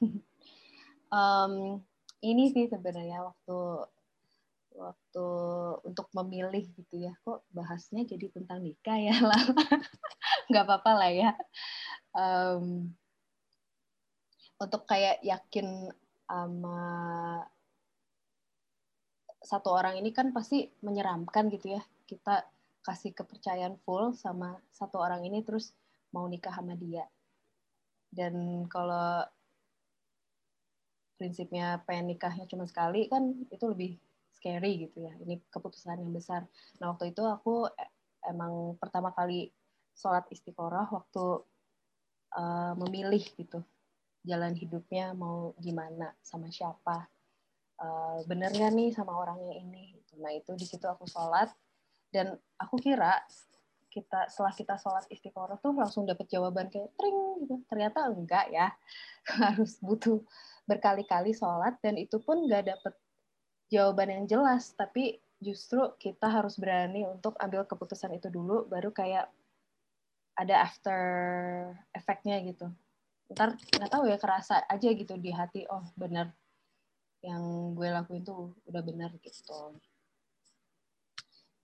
um, ini sih sebenarnya waktu waktu untuk memilih gitu ya kok bahasnya jadi tentang nikah ya lah nggak apa-apa lah ya. Um, untuk kayak yakin sama satu orang ini kan pasti menyeramkan gitu ya. Kita kasih kepercayaan full sama satu orang ini terus mau nikah sama dia. Dan kalau prinsipnya pengen nikahnya cuma sekali kan itu lebih scary gitu ya. Ini keputusan yang besar. Nah waktu itu aku e, emang pertama kali sholat istiqoroh waktu uh, memilih gitu jalan hidupnya mau gimana sama siapa. Uh, bener gak nih sama orangnya ini? Nah itu di situ aku sholat dan aku kira kita setelah kita sholat istiqoroh tuh langsung dapet jawaban kayak tring gitu ternyata enggak ya harus butuh berkali-kali sholat dan itu pun nggak dapet jawaban yang jelas tapi justru kita harus berani untuk ambil keputusan itu dulu baru kayak ada after efeknya gitu ntar nggak tahu ya kerasa aja gitu di hati oh benar yang gue lakuin tuh udah benar gitu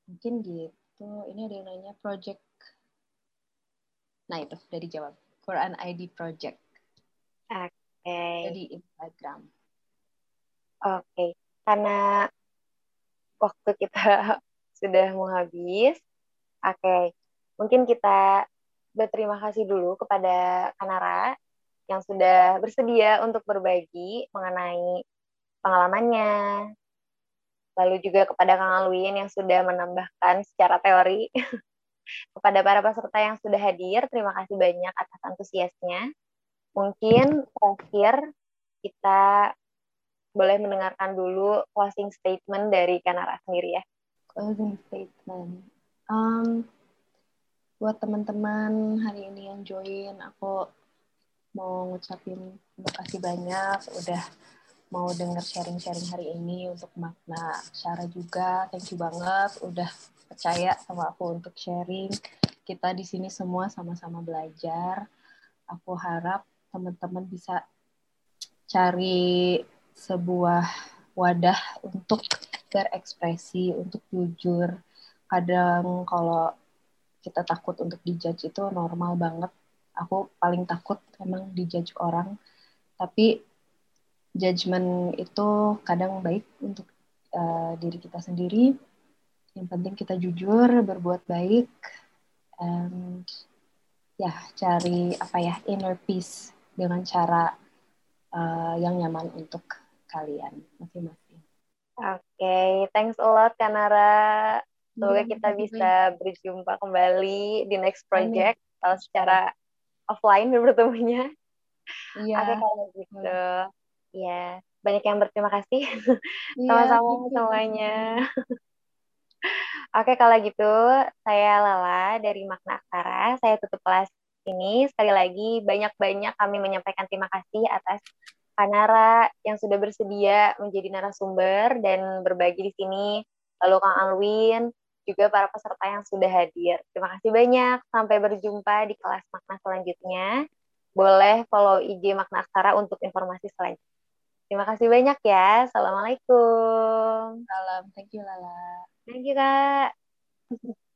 Mungkin gitu. Ini ada yang nanya project. Nah itu udah dijawab. Quran ID Project. Oke. Okay. Jadi Instagram. Oke. Okay. Karena waktu kita sudah mau habis, oke, okay. mungkin kita berterima kasih dulu kepada Kanara yang sudah bersedia untuk berbagi mengenai pengalamannya, lalu juga kepada Kang Alwin yang sudah menambahkan secara teori kepada para peserta yang sudah hadir, terima kasih banyak atas antusiasnya. Mungkin terakhir kita boleh mendengarkan dulu closing statement dari Kanara sendiri ya. Closing statement. Um, buat teman-teman hari ini yang join, aku mau ngucapin terima kasih banyak udah mau denger sharing-sharing hari ini untuk makna Syara juga. Thank you banget udah percaya sama aku untuk sharing. Kita di sini semua sama-sama belajar. Aku harap teman-teman bisa cari sebuah wadah untuk berekspresi, untuk jujur. Kadang kalau kita takut untuk dijudge itu normal banget. Aku paling takut emang dijudge orang. Tapi judgement itu kadang baik untuk uh, diri kita sendiri. Yang penting kita jujur, berbuat baik, and ya cari apa ya inner peace dengan cara uh, yang nyaman untuk kalian masing-masing. Oke, okay. thanks a lot Kanara. Semoga iya, kita bisa berjumpa kembali di next project atau secara offline bertemunya. Iya. Oke kalau gitu. Ya, banyak yang berterima kasih. Iya, Sama-sama gitu. semuanya. Oke, kalau gitu saya Lala dari Makna Aksara. Saya tutup kelas ini. Sekali lagi, banyak-banyak kami menyampaikan terima kasih atas Kanara yang sudah bersedia menjadi narasumber dan berbagi di sini. Lalu Kang Alwin, juga para peserta yang sudah hadir. Terima kasih banyak. Sampai berjumpa di kelas makna selanjutnya. Boleh follow IG Makna Aksara untuk informasi selanjutnya. Terima kasih banyak ya. Assalamualaikum. Salam. Thank you, Lala. Thank you, Kak.